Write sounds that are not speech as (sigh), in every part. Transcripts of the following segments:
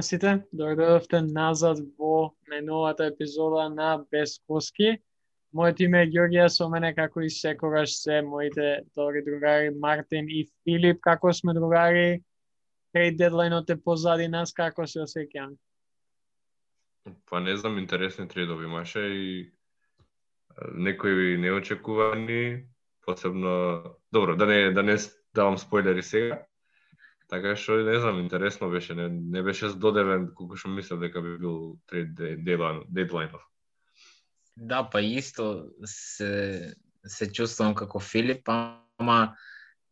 на сите, дојдовте назад во најновата епизода на Без Коски. Моето име е Георгија, со мене како и секогаш се моите добри другари Мартин и Филип. Како сме другари? Трейд дедлайнот е позади нас, како се осеќаме? Па не знам, интересни трейдови имаше и некои неочекувани, посебно добро, да не да не давам спойлери сега. Така што не знам, интересно беше, не, не беше здодевен колку што мислев дека би бил трейд дедлайнов. Да, па исто се се чувствувам како Филип, ама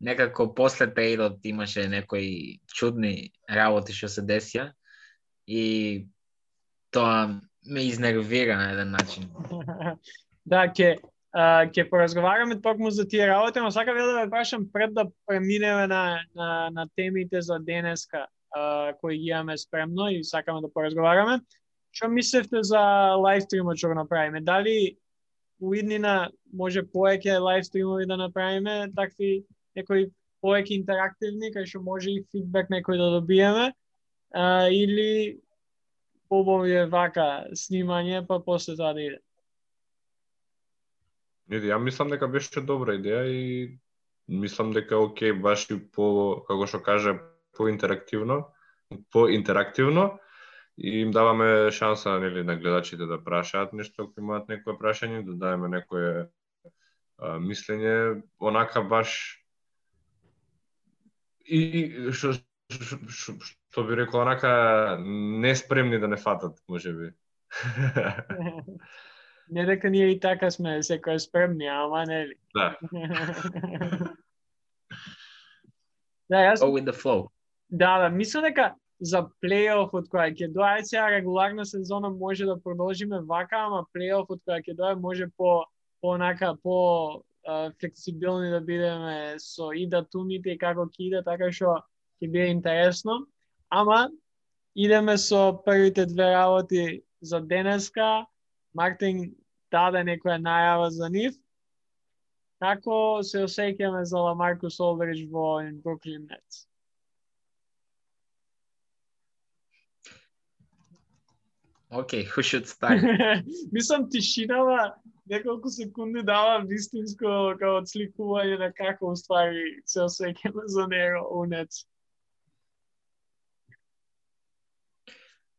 некако после трейдот имаше некои чудни работи што се десија и тоа ме изнервира на еден начин. (laughs) да, ќе ќе поразговараме токму за тие работи, но сакам да ве прашам пред да преминеме на, на, на темите за денеска а, кои ги имаме спремно и сакаме да поразговараме. Што мислевте за лайв стримот што го направиме? Дали у иднина може повеќе лайв стримови да направиме, такви некои повеќе интерактивни, кај што може и фидбек некој да добиеме, а, или побови е вака снимање, па после тоа да иде. Не, ја мислам дека беше добра идеја и мислам дека оке, баш и по, како што каже, по интерактивно, по интерактивно и им даваме шанса нели на гледачите да прашаат нешто ако имаат некое прашање, да дадеме некое а, мислење, онака баш и, и што што би рекол онака неспремни да не фатат, можеби. (laughs) Не дека ние и така сме секој спремни, ама нели. Да. (laughs) да, јас... Go with the flow. Да, да, мислам дека за плейофот која ќе дое сега регуларна сезона може да продолжиме вака, ама плейофот која ќе дое може по по онака по а, флексибилни да бидеме со и датумите и како ќе иде, така што ќе биде интересно. Ама идеме со првите две работи за денеска Мартин даде некоја најава за нив. Како се осеќаме за Ламаркус Олдрич во Бруклин Нетс? Окей, okay, who should start? (laughs) Мислам тишинава неколку секунди дава вистинско како отсликување на како уствари се осеќаме за него у Нетс.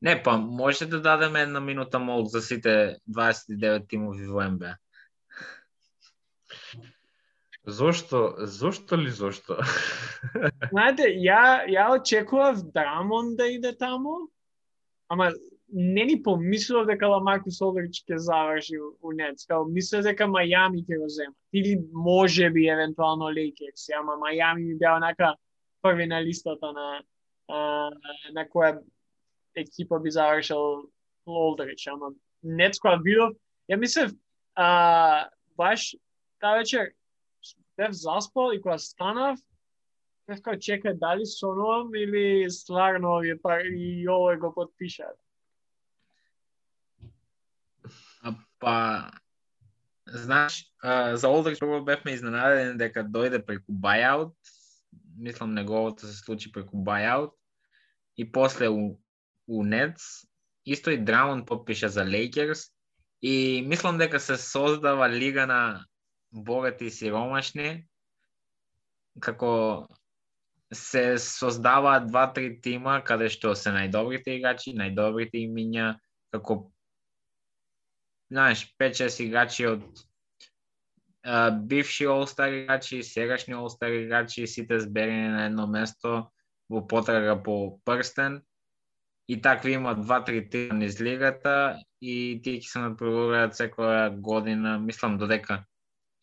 Не, па може да дадеме една минута мол за сите 29 тимови во НБА. Зошто? Зошто ли зошто? (laughs) Знаете, ја, ја очекував Драмон да иде таму, ама не ни помислував дека Ламаркус Олдрич ќе заврши у Нетс. Као, мислев дека Мајами ќе го зема. Или може би евентуално Лейкерс, ама Мајами ми беа онака први на листата на, а, на која екипа би завршил Лолдрич, ама Нетс која видов, ја мислев, а, баш таа вечер бев заспал и кога станав, бев као чекај дали сонувам или стварно овие пар и овој го подпишат. Па, знаеш, за Олдрич прво бевме изненадени дека дојде преку buyout, мислам неговото се случи преку buyout, и после у у Нетс, исто и Драун подпиша за Лейкерс и мислам дека се создава лига на богати и сиромашни, како се создава два-три тима каде што се најдобрите играчи, најдобрите имиња, како знаеш, 5-6 играчи од а, бивши All-Star играчи, сегашни All-Star играчи, сите зберени на едно место во потрага по прстен и такви има два-три тима низ лигата и тие ќе се надпреваруваат секоја година. Мислам додека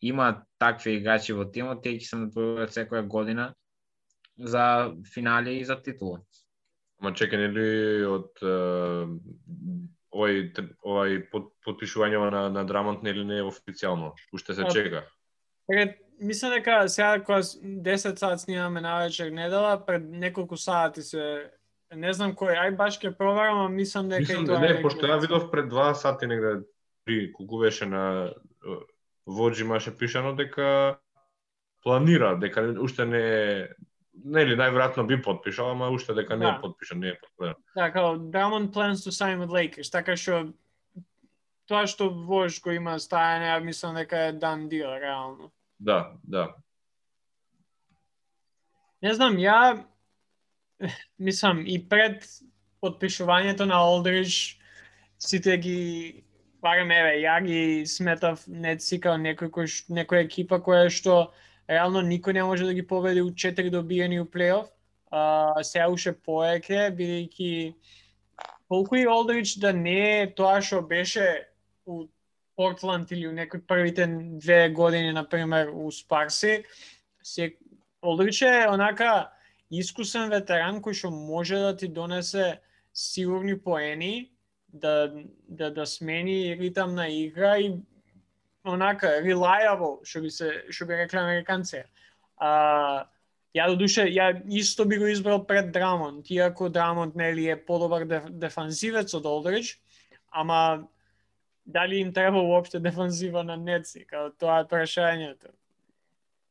има такви играчи во тимот, тие ќе се надпреваруваат секоја година за финали и за титула. Ма чекање ли од овај овај подпишување на на Драмонт нели не е официјално, уште се чека. Мислам дека сега кога 10 сат снимаме на вечер недела, пред неколку сати се Не знам кој, ај баш ќе проверам, а мислам дека мислам, и тоа не, пошто ја видов пред два сати негде при колку беше на Воджи имаше пишано дека планира, дека уште не нели најверојатно би подпишал, ама уште дека не е Да. подпишан, не е потврден. Да, као Drummond plans to sign with Lakers, така што тоа што Вож го има стајање, ја мислам дека е дан дил, реално. Да, да. Не знам, ја мислам и пред подпишувањето на Олдрич сите ги барем еве ја ги сметав Нетси као некој кој некоја екипа која што реално никој не може да ги победи у четири добиени у плейоф. Uh, сега уште поеке, бидејќи колку и Олдрич да не е тоа што беше у Портланд или у некои првите две години на пример у Спарси, се Олдрич е онака искусен ветеран кој што може да ти донесе сигурни поени, да, да, да смени ритам на игра и онака reliable, што би се што би рекле американци. А, ја до душе, ја исто би го избрал пред Драмонт, иако Драмонт нели е подобар деф, дефанзивец од Олдрич, ама дали им треба уопште дефанзива на Неци, као тоа е прашањето.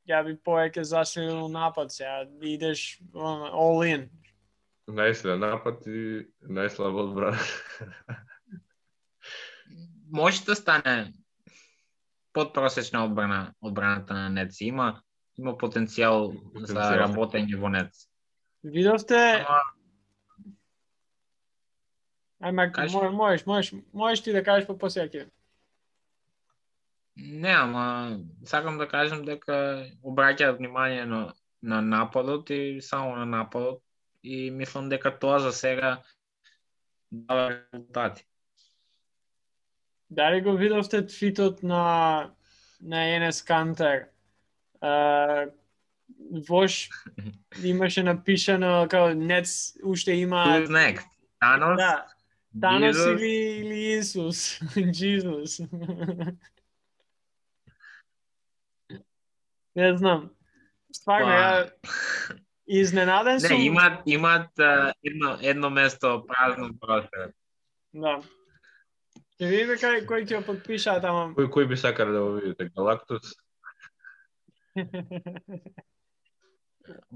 Ја би повеќе засилил напад сега, да идеш all in. Најсилен напад и најслаба одбрана. Може да стане подпросечна одбрана одбраната на Нец. Има има потенцијал за Потенцијал. работење во Нец. Видовте, Ама Кажи. мо- можеш, можеш, можеш ти да кажеш по посеќа. Не, ама сакам да кажам дека обраќаат внимание на на нападот и само на нападот и мислам дека тоа за сега дава резултати. Дали го видовте твитот на на Енес Кантер? Uh, Вош (laughs) имаше напишано као Нец уште има Who's next? Танос? да, Танос или, или Исус, Джизус. Не знам. Стварно, Па, ја изненаден сум. Не, имаат имаат а, едно едно место празно простор. Да. Ќе видиме кај кој ќе го подпишаат, ама Кој кој би сакале да го видите? Галактус? (laughs)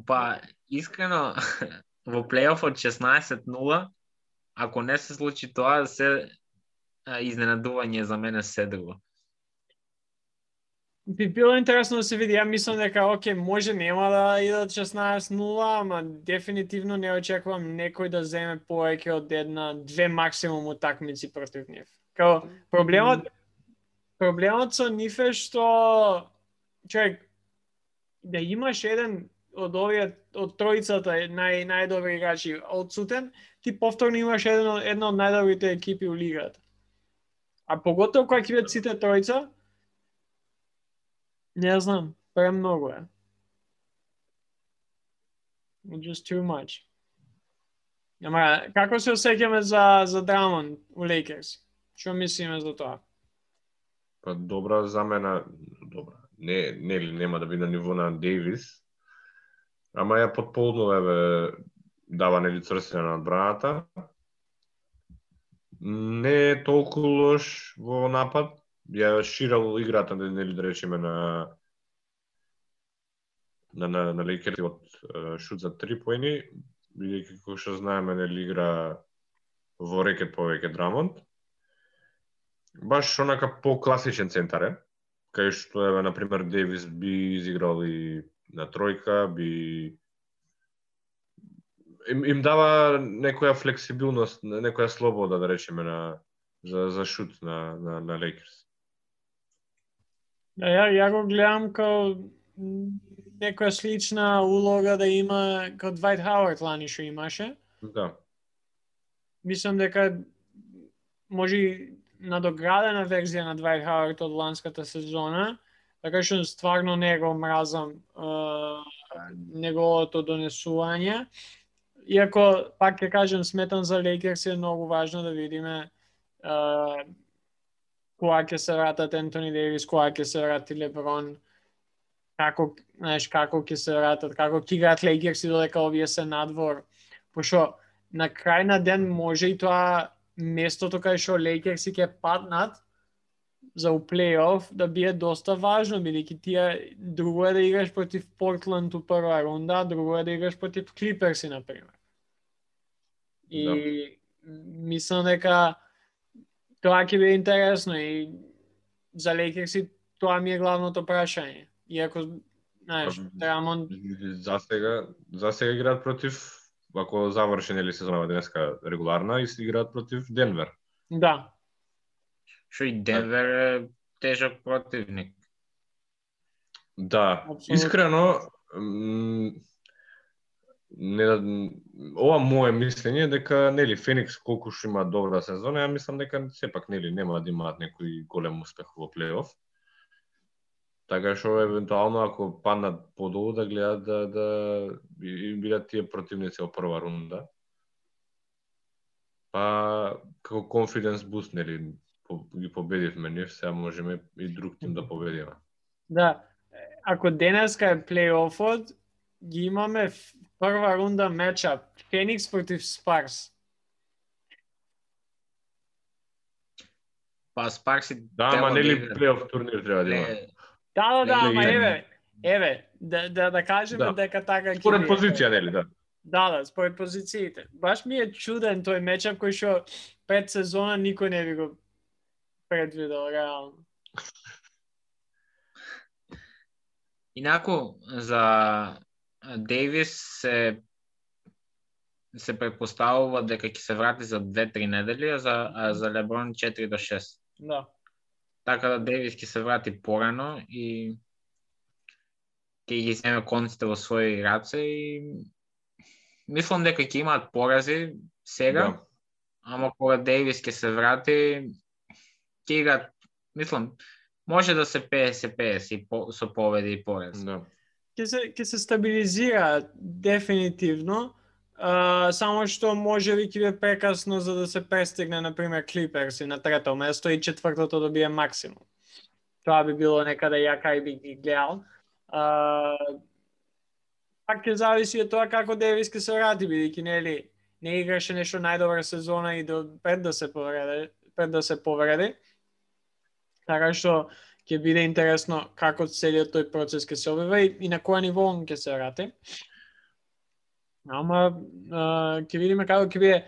Па, искрено, (laughs) во плейофот 16-0, ако не се случи тоа, се а, изненадување за мене се друго. Би било интересно да се види. Ја мислам дека оке, може нема да идат 16-0, ама дефинитивно не очекувам некој да земе повеќе од една, две максимум утакмици против нив. Као проблемот проблемот со нив е што човек да имаш еден од овие од тројцата нај најдобри играчи одсутен, ти повторно имаш еден од една од најдобрите екипи у лигата. А поготово кога ќе бидат сите тројца, не знам, премногу е. Just too much. Ама, како се осеќаме за, за Драмон у Лейкерс? Што мислиме за тоа? Па добра замена, добра. Не, нели нема да биде на ниво на Дейвис. Ама ја подполно еве да дава нели црсена на одбраната. Не е толку лош во напад. Ја ширал играта нели да речеме на на на, на Лейкерс од шут за три поени, бидејќи како што знаеме нели игра во рекет повеќе Драмонт, баш онака по-класичен центар е, кај што еве на пример Девис би изиграл и на тројка, би им, им дава некоја флексибилност, некоја слобода да речеме на за за шут на на на Лейкерс. Да, ја, ја го гледам као некоја слична улога да има као Двајт Хауард лани што имаше. Да. Мислам дека може и надоградена верзија на Двајт Хауард од ланската сезона, така што стварно не го мразам неговото донесување. Иако, пак ќе кажем, сметам за Лейкерс е многу важно да видиме е, кога ќе се вратат Ентони Дейвис, кога ќе се врати Леброн, како, знаеш, како ќе се вратат, како ќе играат Лейкерс и додека овие се надвор. Пошто на крај на ден може и тоа местото кај што Лейкерси ќе паднат за у плейоф да биде доста важно, бидејќи тие друго е да играш против Портланд у прва рунда, друго е да играш против Клиперси, например. И да. мислам дека тоа ќе биде интересно и за Лейкерси тоа ми е главното прашање. Иако, знаеш, Драмон... За сега, за сега играат против, ако заврши нели сезонава денеска регуларна, и играат против Денвер. Да, Што и Денвер е тежок противник. Да, Абсолютно. искрено, не, ова мое мислење е дека нели Феникс колку што има добра сезона, ја мислам дека сепак нели нема да имаат некој голем успех во плейоф. Така што евентуално ако паднат подолу да гледат да да бидат тие противници во прва рунда. Па како конфиденс буст нели ги победивме ние, сега можеме и друг тим да победиме. Да, ако денеска е плейофот, ги имаме прва рунда мечап Феникс против Спарс. Па Спарси Да, ама нели плейоф турнир треба да има. Да, да, да, ама еве, еве, да, да, да кажеме да. дека така Според позиција, нели, да. Да, да, според позициите. Баш ми е чуден тој мечап кој што пред сезона никој не би го предвидел реално. Инаку за Дейвис се се предпоставува дека ќе се врати за 2-3 недели, а за, а за Леброн 4 до 6. Да. Така да Дейвис ќе се врати порано и ќе ги земе конците во своји раце и мислам дека ќе имаат порази сега, да. ама кога Дейвис ќе се врати, ќе играат, мислам, може да се 50-50 и по, со победи и порез. Да. Ќе се ќе се стабилизира дефинитивно. Uh, само што може ви ќе прекасно за да се престигне на пример Клиперс и на трето место и четвртото да биде максимум. Тоа би било некаде ја кај би ги гледал. Uh, пак ќе зависи од тоа како Девис ќе се врати бидејќи нели не играше нешто најдобра сезона и до пред да се повреди, пред да се повреди. Така што ќе биде интересно како целиот тој процес ќе се обива и, и на која ниво он ќе се врати. Ама ќе видиме како ќе биде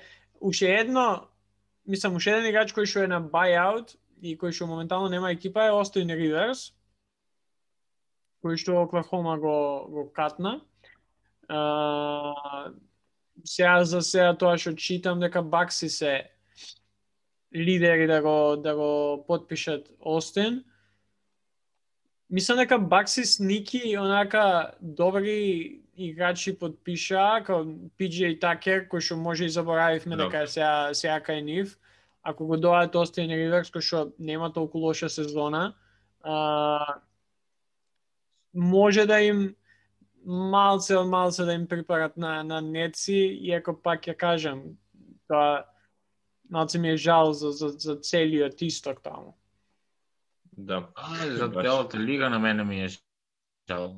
уште едно мислам уште еден играч кој што е на buyout и кој што моментално нема екипа е Остин Риверс кој што Оклахома го го катна. А, сега за сега тоа што читам дека Бакси се лидери да го да го подпишат Остин. Мислам дека Баксис Ники онака добри играчи подпиша, како PJ Такер, кој што може и заборавивме no. дека сега сега кај нив. Ако го доаѓаат Остин Риверс, кој што нема толку лоша сезона, а, може да им малце од малце да им припарат на, на неци, иако пак ја кажам, тоа Малце ми е жал за, за, за целиот исток таму. Да. А, за целата лига на мене ми е жал.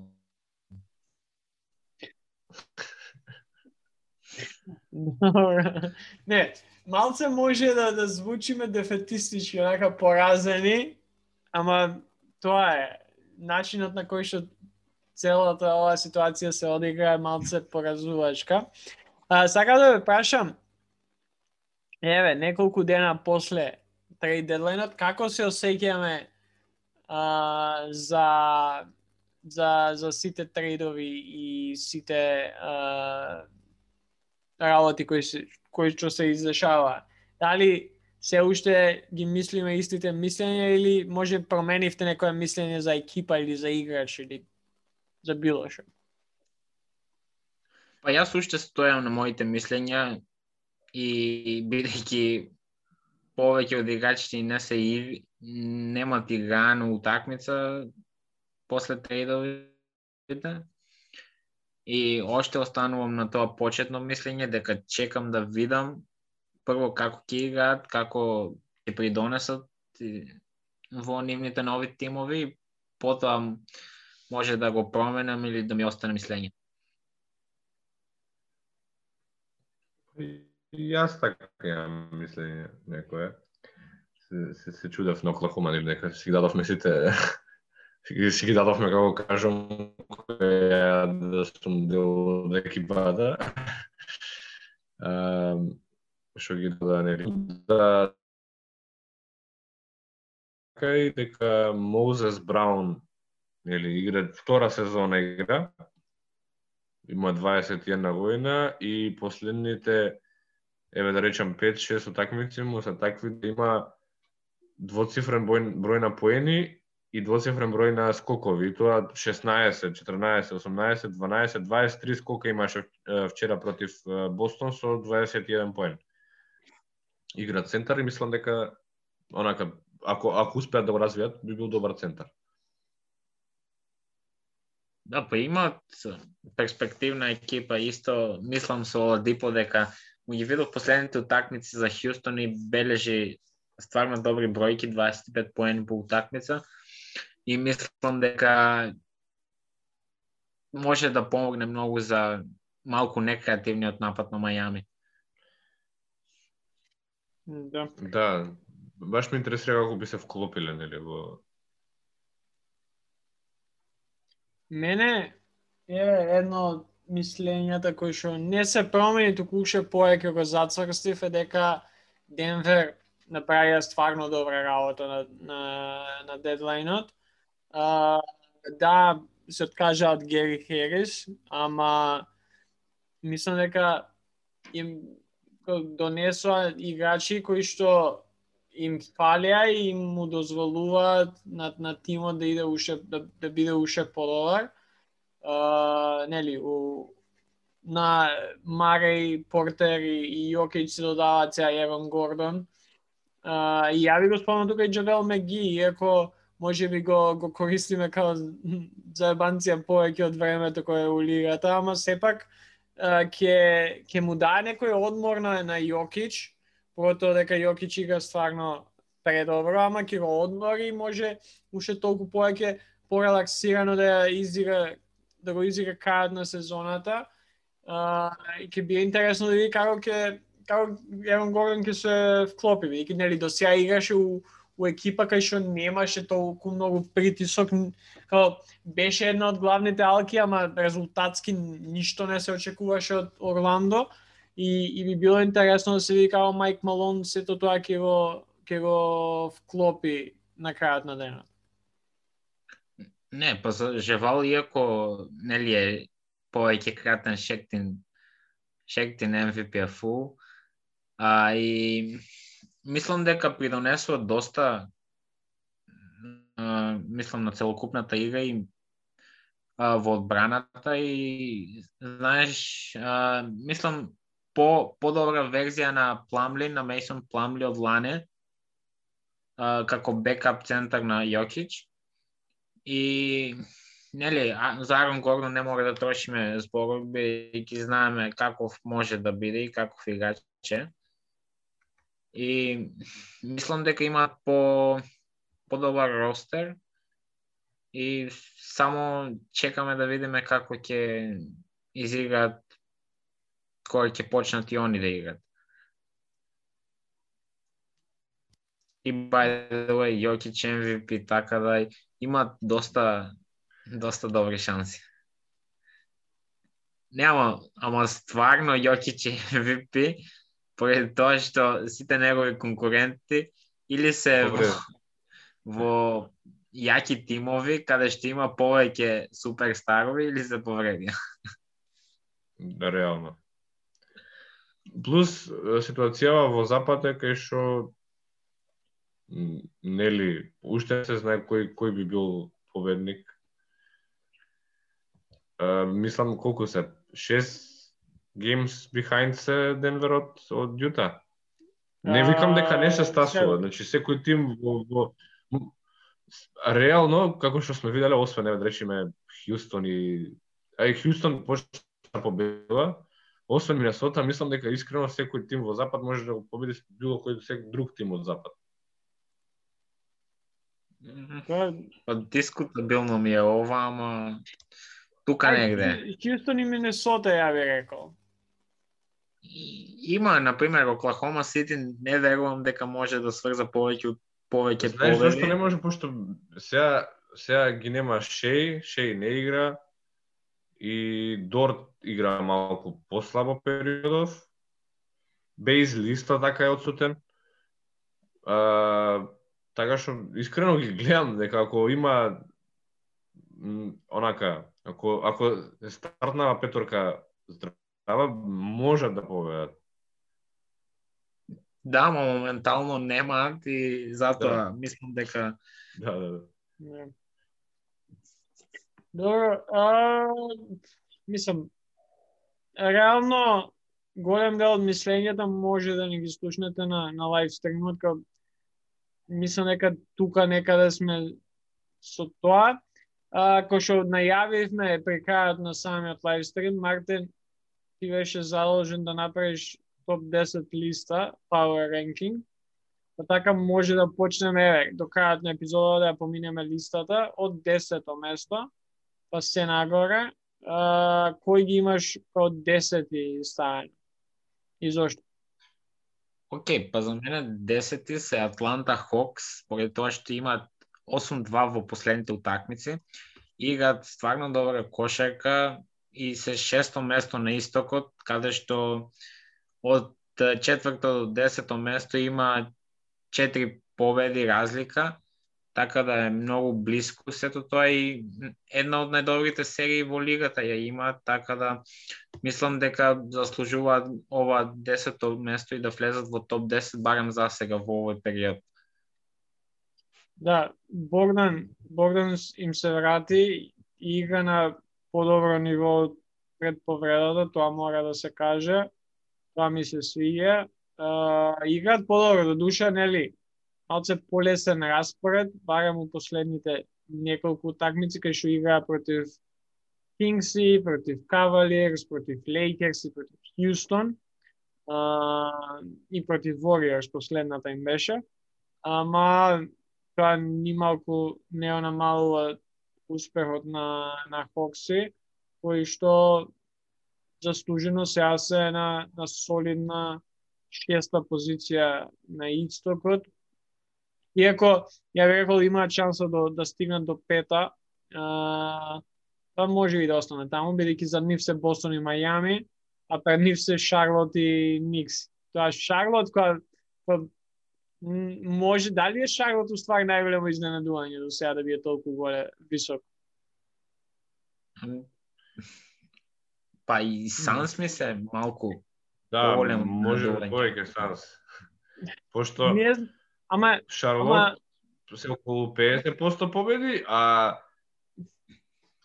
(laughs) Не, малце може да, да звучиме дефетистички, онака поразени, ама тоа е начинот на кој што целата оваа ситуација се одигра е малце поразувачка. А, сакам да ве прашам, Еве, неколку дена после трейд дедлайнот, како се осеќаме а, за за за сите трейдови и сите а, работи кои се кои што се издешава. Дали се уште ги мислиме истите мислења или може променивте некое мислење за екипа или за играч или за било што? Па јас уште стојам на моите мислења и бидејќи повеќе од играчите не се немат играно утакмица после трейдовите. И още останувам на тоа почетно мислење дека чекам да видам прво како ќе играат, како ќе придонесат во нивните нови тимови, потоа може да го променам или да ми остане мислење. Јас така имам мислење некое се, се, се чудев на Оклахома, нели нека си ги дадовме сите (laughs) си, ги дадовме како кажам која да сум дел од екипата. (laughs) што ги да нели да така и дека Моузес Браун нели игра втора сезона игра има 21 година и последните еве да речам 5-6 утакмици му се такви да има двоцифрен број, број на поени и двоцифрен број на скокови. И тоа 16, 14, 18, 12, 23 скока имаше вчера против Бостон со 21 поен. Игра центар и мислам дека онака ако ако успеат да го развијат би бил добар центар. Да, па имаат перспективна екипа исто, мислам со Оладипо дека му ги видов последните утакмици за Хјустон и бележи стварно добри бројки, 25 поени по утакмица. И мислам дека може да помогне многу за малку некреативниот напад на Мајами. Да. Да, баш ме интересира како би се вклопиле нели во Мене е едно од мислењата кои што не се промени, туку уште повеќе го зацврстив е дека Денвер направија стварно добра работа на, на, на дедлайнот. А, да, се откажа од Гери Херис, ама мислам дека им донесоа играчи кои што им фалија и им му дозволуваат на, на тимот да иде уште да, да биде уште подобар нели, у, на Марей, Портер и, и Јокич се додаваат сега Еван Гордон. И ја ви го спомнам тука и Джавел Меги, иако може би го, го користиме као (laughs) заебанција повеќе од времето кое е у лигата, ама сепак uh, ќе, ќе му даде некој одмор на, на Јокич, поготово дека Јокич игра стварно предобро, ама ќе го одмори и може уште толку повеќе порелаксирано да ја изигра да го изигра крајот на сезоната. А, и ќе биде интересно да види како ќе како Еван Гордон ќе се вклопи, и нели до сега играше у, у екипа кај што немаше толку многу притисок, како беше една од главните алки, ама резултатски ништо не се очекуваше од Орландо и, и би било интересно да се види како Майк Малон сето тоа ќе го ќе го вклопи на крајот на денот. Не, па за Жевал, иако нели е повеќе кратен Шектин, Шектин MVP-фу, а и мислам дека придонесува доста а, мислам на целокупната игра и а, во одбраната и знаеш, а, мислам по подобра верзија на Пламли, на Мейсон Пламли од Лане, а, како бекап центар на Јокич И нели, за Арон Гордон не мора да трошиме зборови, бидејќи знаеме каков може да биде и каков играч е. И мислам дека има по подобар ростер и само чекаме да видиме како ќе изиграат кога ќе почнат и они да играат. И by the way, Jokic MVP, така да имаат доста доста добри шанси. Нема, ама стварно Јокич е (laughs) MVP, поради тоа што сите негови конкуренти или се во, во јаки тимови каде што има повеќе суперстарови или се повредија. Да, реално. Плюс ситуацијава во Запад е кај што нели уште се знае кој кој би бил победник. Мислам колку се 6 games behind се Денвер од Јута. Не викам дека не се стасува, значи секој тим во, во реално како што сме виделе освен еве да речеме Хјустон и а и Хјустон почна победува, освен Минесота, мислам дека искрено секој тим во запад може да го победи било кој друг тим од запад. Па дискутабилно ми е ова, ама тука негде. Хјустон и Миннесота ја би рекол. Има, на пример, Оклахома Сити, не верувам дека може да сврза повеќе од повеќе Знаеш зашто не може, пошто сега, сега ги нема Шеј, Шеј не игра и Дорт игра малку послабо периодов. Бейзли исто така е одсутен. А, така што искрено ги гледам дека ако има онака, ако ако стартнава петорка здрава, можат да победат. Да, ма моментално немаат и затоа мислам дека Да, да, да. Не. Добро, а, мислам, реално голем дел од мислењата може да ни ги слушнете на, на лайв стримот, као мислам дека тука некаде сме со тоа. А, кој што најавивме при крајот на самиот лайв стрим, Мартин, ти беше задолжен да направиш топ 10 листа, power ranking, Па така може да почнеме еве, до крајот на епизодата да ја поминеме листата од 10-то место, па се нагоре. А, кој ги имаш како 10 ставен? И зошто? Океј, okay, па за мене 10-ти се Атланта Хокс, поради тоа што имаат 8-2 во последните утакмици, играат стварно добра кошарка и се шесто место на истокот, каде што од четврто до десето место има четири победи разлика, така да е многу блиско. сето тоа и една од најдобрите серии во лигата ја има, така да мислам дека заслужуваат ова 10 место и да влезат во топ 10 барем за сега во овој период. Да, Богдан, Богдан им се врати и игра на подобро ниво пред повредата, тоа мора да се каже. Тоа ми се свиѓа. играт играат подобро, до душа, нели, малце полесен распоред, барем у последните неколку такмици кај што играа против Кингси, против Кавалиерс, против Лейкерс и против Хјустон. И против Warriors последната им беше. Ама тоа ни малку не онамалува успехот на на Хокси, кои што заслужено сега се на на солидна шеста позиција на истокот. Иако ја би рекол имаат шанса да да стигнат до пета, а, па може и да остане таму бидејќи за нив се Бостон и Мајами, а пред нив се Шарлот и Никс. Тоа Шарлот која која може дали е Шарлот уствари најголемо изненадување до сега да биде толку голе висок. Па и Санс ми се малку Да, Поголемо може изненадување. повеќе шанс. Пошто Не, ама Шарлот ама се околу 50% победи, а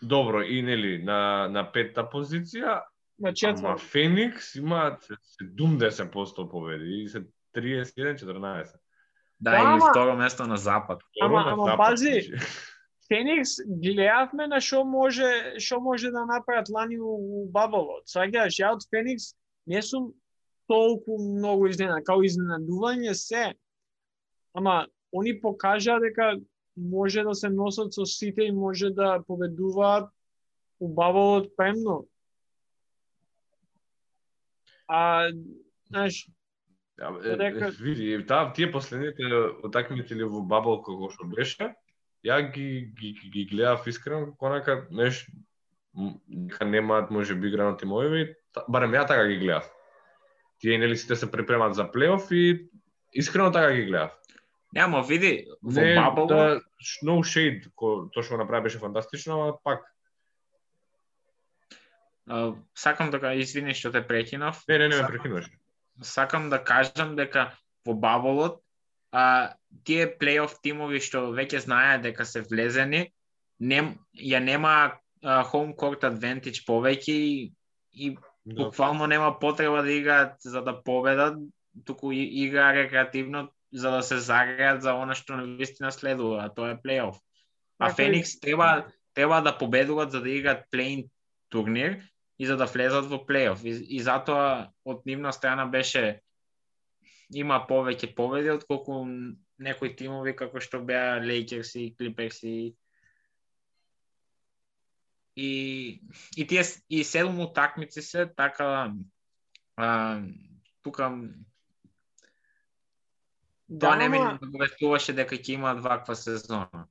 добро, и нели на на петта позиција, на ама четврт. Феникс имаат 70% победи и се 31-14. Да Да, или ама- второ место на запад. Ама- на ама запад, пази, значи. Феникс гледавме на што може што може да направат лани у, у баболот. Сваќаш, ја од Феникс не сум толку многу изненад, као изненадување се. Ама они покажаа дека може да се носат со сите и може да победуваат у баболот премно. А, знаеш, Ја, е, Дека- е, види, таа тие последните утакмици или во бабл како што беше, ја ги ги ги, ги гледав искрено како онака неш дека немаат можеби играно тимови, та- барем ја така ги гледав. Тие нели сите се припремат за плейоф и искрено така ги гледав. Нема, види, во Не, бабл да, no shade, ко, тоа што го направи беше фантастично, ама пак, а, сакам да га извини што те прекинав. не, не, не ме Сакам- прекинуваш. Сакам да кажам дека во баболот а, тие плейоф тимови што веќе знаеа дека се влезени, не, ја нема а, home court advantage повеќе и, и Да. буквално нема потреба да играат за да победат, туку и- играа рекреативно за да се загреат за она што навистина следува, а тоа е плейоф. А Така. Феникс треба треба да победуваат за да играат плейн турнир и за да влезат во плейоф. И, и затоа од нивна страна беше има повеќе победи отколку некои тимови како што беа Лейкерс и Клиперс и и и тие и седум утакмици се така а, тука Тоа не ми ама- наговестуваше дека ќе имаат ваква сезона.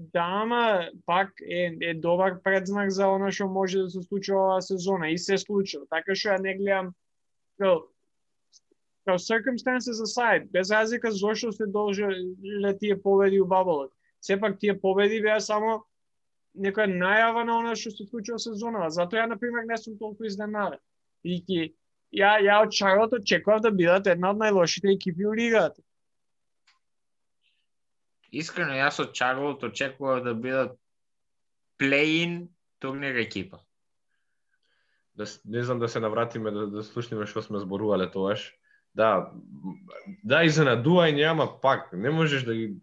Да, ама пак е, е добар предзнак за она што може да се случи оваа сезона и се случи. Така што ја не гледам као, као circumstances aside, без разлика зошто се должеле тие победи у бабалот. Сепак тие победи беа само некоја најава на она што се случи во сезонава. Затоа ја на пример не сум толку изненаден. И ки ја ја од Чарлот очекував да бидат една од најлошите екипи у лигата. Искрено, јас од Чарлот очекував да бидат плей-ин турнир екипа. Да, не знам да се навратиме да, да слушнеме што сме зборувале тоаш. Да, м, да изненадување, ама пак не можеш да ги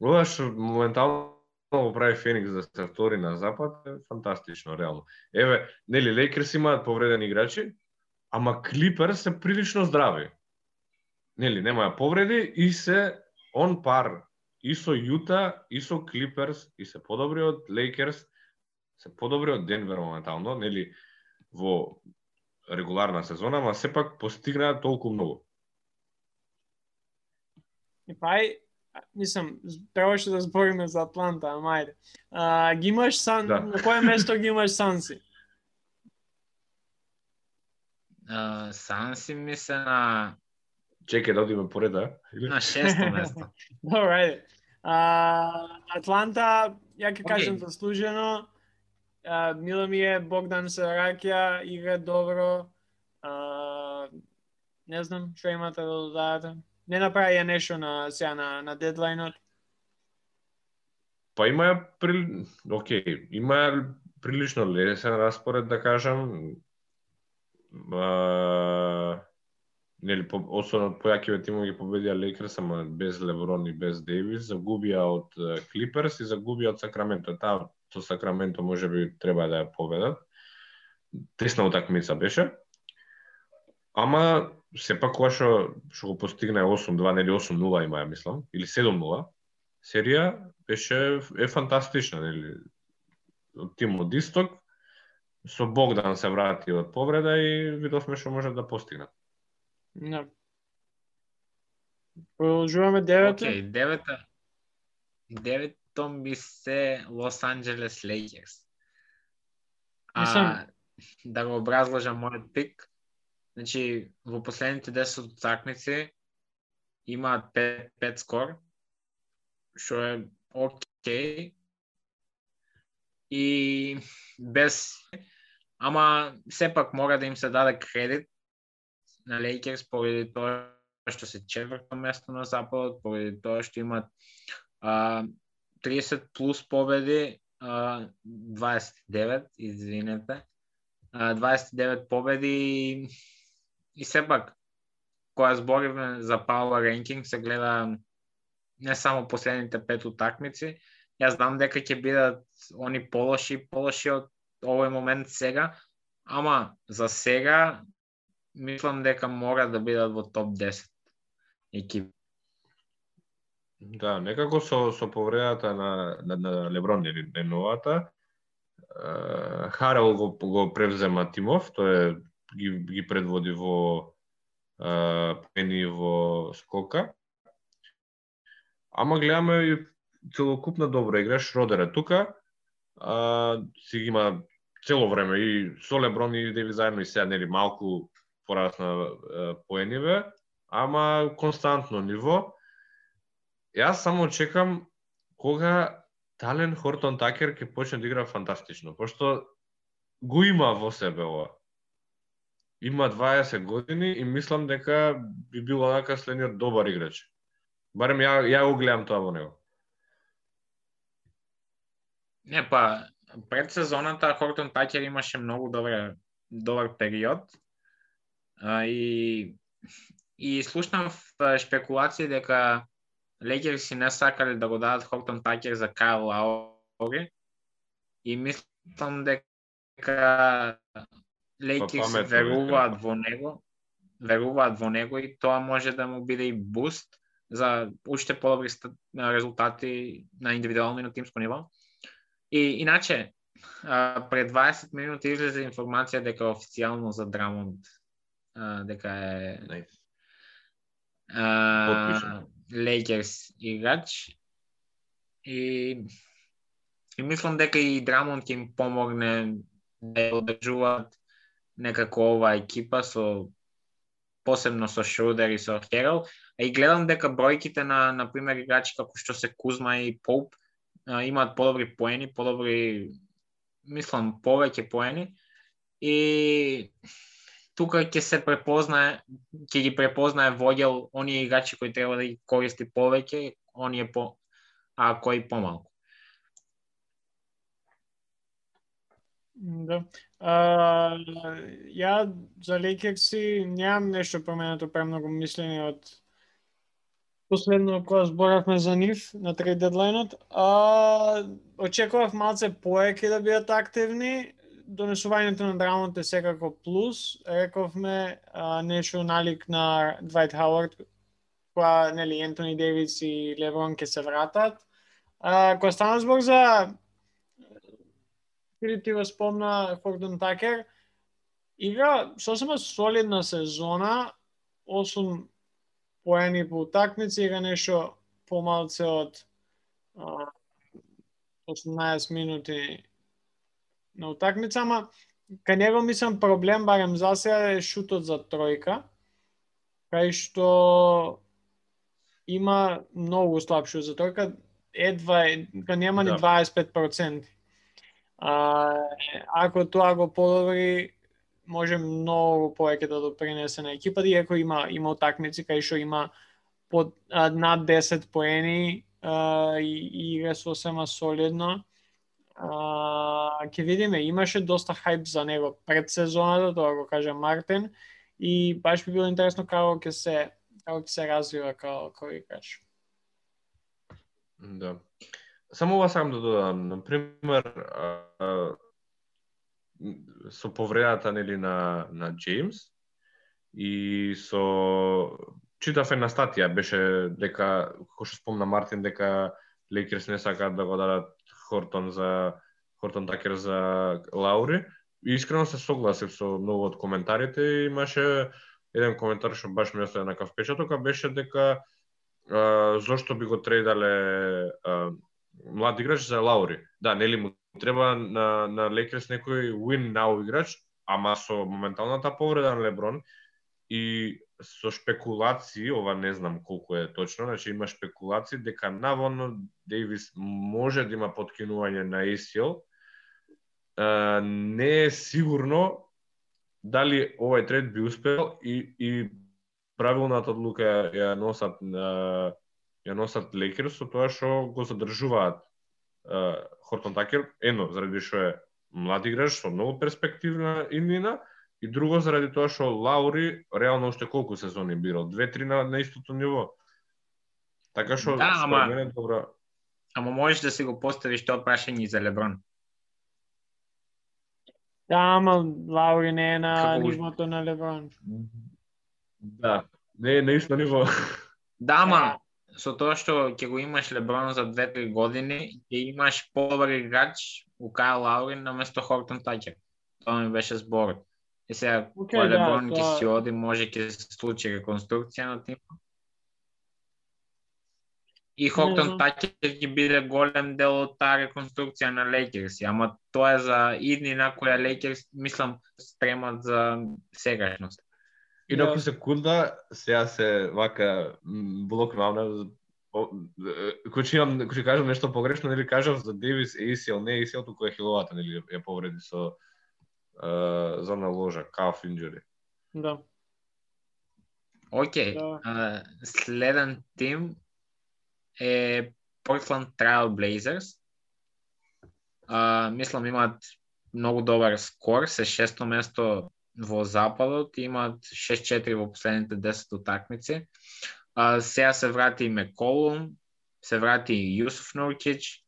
Ова што моментално го прави Феникс да се втори на запад е фантастично реално. Еве, нели Лейкерс имаат повредени играчи, ама Клипер се прилично здрави. Нели, нема повреди и се он пар и со Јута, и со Клиперс, и се подобри од Лейкерс, се подобри од Денвер моментално, нели, во регуларна сезона, ама сепак постигнаа толку многу. И пај, мислам, требаше да збориме за Атланта, ама ајде. А, ги имаш Сан, Да. на кое место ги имаш Санси? Uh, Санси ми се на, Чекај да одиме поред, а? Или? на шесто (laughs) место. Добро, ајде. А, Атланта, ја ќе кажам заслужено. А, мило ми е, Богдан се раќа, игра добро. А, не знам, што имате да додадете? Не направи ја нешто на сега на, на дедлайнот. Па има при... Океј, има прилично лесен распоред, да кажам. А... Нели, по, особено појакиве тимови ги победија Лейкерс, ама без Леброн и без Дейвис, загубија од Клиперс и загубија од Сакраменто. Таа со Сакраменто може би треба да ја победат. Тесна утакмица беше. Ама сепак кога што што го постигна 8-2, нели 8-0 има ја мислам, или 7-0, серија беше е фантастична, нели? Од тимот Исток со Богдан се врати од повреда и видовме што може да постигнат. Да. Продолжуваме девето. Океј, девета. Девето ми се Лос Анджелес Лейкерс. А, Мислам- да го образложам мојот пик. Значи, во последните 10 утакмици имаат 5, 5 скор, што е окей. И без ама сепак мора да им се даде кредит на Лейкерс поради тоа што се четврто место на западот, поради тоа што имат а, 30 плюс победи, а, 29, извинете, а, 29 победи и, и сепак, која збориме за Power Ranking, се гледа не само последните пет утакмици, јас знам дека ќе бидат они полоши и полоши од овој момент сега, ама за сега мислам дека мора да бидат во топ 10 екипи. Да, некако со со повредата на на, на Леброн или новата, Харел го го превзема Тимов, тој е ги ги предводи во пени во скока. Ама гледаме и целокупна добра игра, Шродер е тука, а, си ги има цело време и со Леброн и Деви заедно и сега нели малку порасна поениве, ама константно ниво. Јас само чекам кога Тален Хортон Такер ќе почне да игра фантастично, пошто го има во себе ова. Има 20 години и мислам дека би бил онака следниот добар играч. Барем ја, ја го гледам тоа во него. Не, па, пред сезоната Хортон Такер имаше многу добра, добар период. А, и, и слушнав а, шпекулации дека Лейкерс си не сакале да го дадат Хортон Такер за Кайл Лаури. И мислам дека Лейкерс паметно веруваат во него, веруваат во него и тоа може да му биде и буст за уште подобри резултати на индивидуално и на тимско ниво. И иначе, пред 20 минути излезе информација дека официјално за Драмонд а, дека е Nice. а, Лейкерс играч и и мислам дека и Драмонд ќе им помогне да ја одржуваат некако оваа екипа со посебно со Шрудер и со Херал. А и гледам дека бројките на на пример играчи како што се Кузма и Поуп имаат подобри поени, подобри мислам повеќе поени и тука ќе се препознае, ќе ги препознае Вогел оние играчи кои треба да ги користи повеќе, оние по а кои помалку. Да. А, ја за Лейкерси немам нешто променето премногу мислење од последно кога зборавме за нив на трейд дедлайнот, а очекував малце поеќе да бидат активни, донесувањето на драмот е секако плюс. Рековме а, нешто налик на Двајт Хауард, која нели Ентони Дейвис и Леброн ке се вратат. А, кога стана збор за Филип ти го спомна Хордон Такер, игра сосема солидна сезона, 8 поени по утакмици, игра нешто помалце од 18 минути на утакмица, ама кај него мислам проблем барем за сега е шутот за тројка, кај што има многу слаб шут за тројка, едва кај нема ни 25%. А, ако тоа го подобри, може многу повеќе да допринесе на екипата, иако има има утакмици кај што има под а, над 10 поени а, и, и игра сосема солидно а, ќе видиме, имаше доста хајп за него пред сезоната, тоа го кажа Мартин, и баш би било интересно како ќе се како ќе се развива како како играч. Да. Само ова сакам да додадам, на пример, со повредата нели на на Джеймс и со читав една статија беше дека како што спомна Мартин дека Лейкерс не сакаат да го дадат Хортон за Хортон Такер за Лаури. И искрено се согласив со многу од коментарите и имаше еден коментар што баш ми остави на кав печаток, а беше дека а, зошто би го трейдале а, млад играч за Лаури. Да, нели му треба на на Лекерс некој win now играч, ама со моменталната повреда на Леброн и со шпекулации, ова не знам колку е точно, значи има шпекулации дека наводно Дейвис може да има подкинување на ACL. не е сигурно дали овој трет би успел и, и правилната одлука ја носат ја носат Лекерс со тоа што го задржуваат Хортон Такер, едно заради што е млад играч со многу перспективна иднина, И друго заради тоа што Лаури реално уште колку сезони бирал, две-три на, на истото ниво. Така што да, ама, мене добра. Ама можеш да си го поставиш тоа прашање за Леброн. Да, ама Лаури не е на Како... нивото на Леброн. Да, не е на исто ниво. Да, ама со тоа што ќе го имаш Леброн за 2-3 години, ќе имаш подобар играч у Кај Лаури наместо Хортон Такер. Тоа ми беше зборот. И сега, okay, кога да, Леброн ќе тоа... си оди, може ќе се случи реконструкција на тимот. И Хоктон Такер ќе биде голем дел од таа реконструкција на Лейкерс, ама тоа е за идни на која Лейкерс, мислам, спремат за сегашност. Инаку се секунда, сега се вака блокнавна, кој ќе имам, кој кажам нешто погрешно, нели кажав за Девис ACL, не ACL, туку е хиловата, нели ја повреди со за наложа, calf injury. Да. Океј, да. следен тим е Portland Trail Blazers. Uh, мислам имаат многу добар скор, се шесто место во западот, имаат 6-4 во последните 10 утакмици. Uh, сега се врати и Меколум, се врати и Јусуф Нуркич,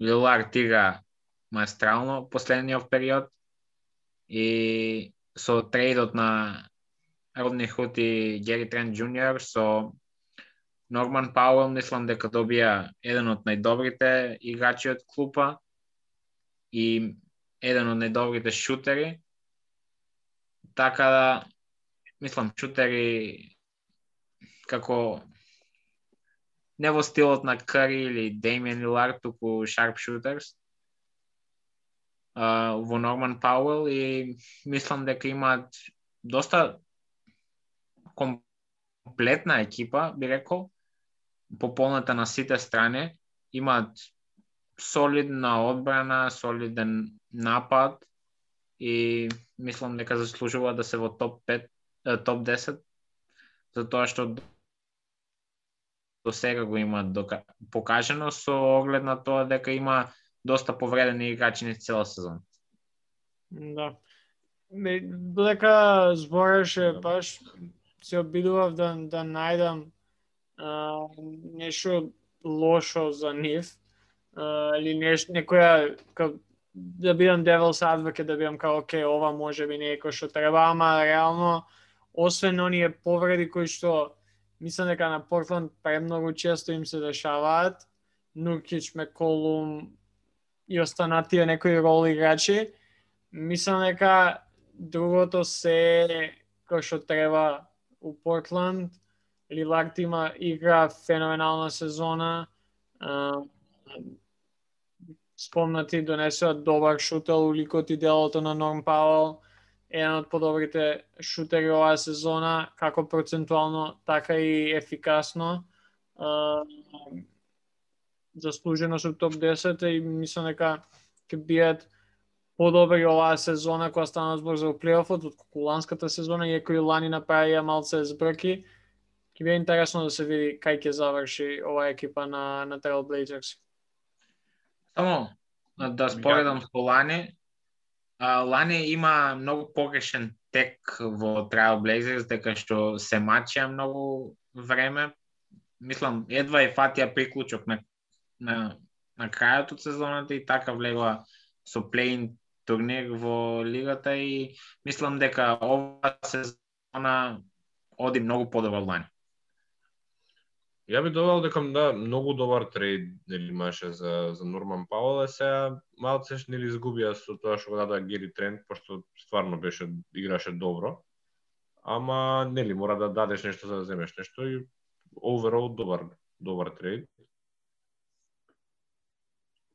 Лилар тига маестрално последниот период и со трейдот на Родни Худ и Гери Трент Джуниор со Норман Пауел мислам дека добија еден од најдобрите играчи од клупа и еден од најдобрите шутери. Така да, мислам, шутери како не во стилот на Кари или Деймиен Лилар, туку шарп шутерс а, во Норман Пауел и мислам дека имаат доста комплетна екипа, би рекол, пополната на сите страни, имаат солидна одбрана, солиден напад и мислам дека заслужува да се во топ 5, топ 10 за тоа што до сега го има покажено со оглед на тоа дека има доста повредени играчи низ цела сезон. Да. Додека збореше, баш се обидував да, да најдам а, нешто лошо за нив, а, или неш, некоја, ка, да бидам Devil's Advocate, да бидам као, окей, ова може би не е кој што треба, ама реално, освен оние повреди кои што мислам дека на Портланд премногу често им се дешаваат, Нуркич, Меколум и останатите некои рол играчи, мислам дека другото се кој што треба у Портланд. Лилард има игра феноменална сезона. спомнати донесува добар шутел у ликот и делото на Норм Пауел еден од подобрите шутери оваа сезона, како процентуално, така и ефикасно заслужено со топ 10 и мислам дека ќе биат подобри оваа сезона која стана збор за плейофот од куланската сезона, иако и лани направија малце збрки. Ќе биде интересно да се види кај ќе заврши оваа екипа на на Trail Blazers. Само да, да споредам со Лани, а, Лани има многу погрешен тек во Blazers, дека што се мачија многу време. Мислам, едва и фатија приклучок на, на, на крајот од сезоната и така влегува со плейн турнир во лигата и мислам дека ова сезона оди многу подобро Лани. Ја би довел дека да, многу добар трейд нели имаше за за Норман Паул, а сега малце нели изгубија со тоа што го дадоа Гери Трент, пошто стварно беше играше добро. Ама нели мора да дадеш нешто за да земеш нешто и overall добар добар трейд.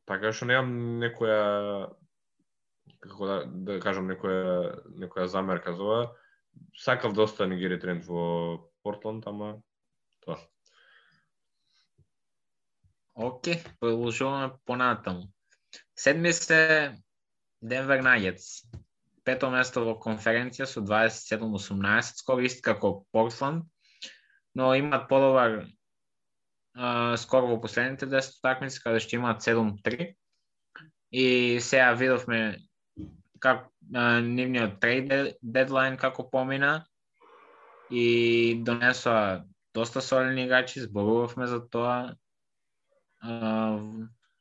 Така што немам некоја како да, да кажам некоја некоја замерка за ова. Сакав да доста Нигери Гери Трент во Портланд, ама тоа. Оке, продолжуваме понатаму. Седми се Денвер Нагетс. Пето место во конференција со 27-18, скоро ист како Портланд, но имаат подобар скоро во последните 10 такмици, каде што имаат 7-3. И сега видовме как а, нивниот трейд дедлайн како помина и донесоа доста солени играчи, зборувавме за тоа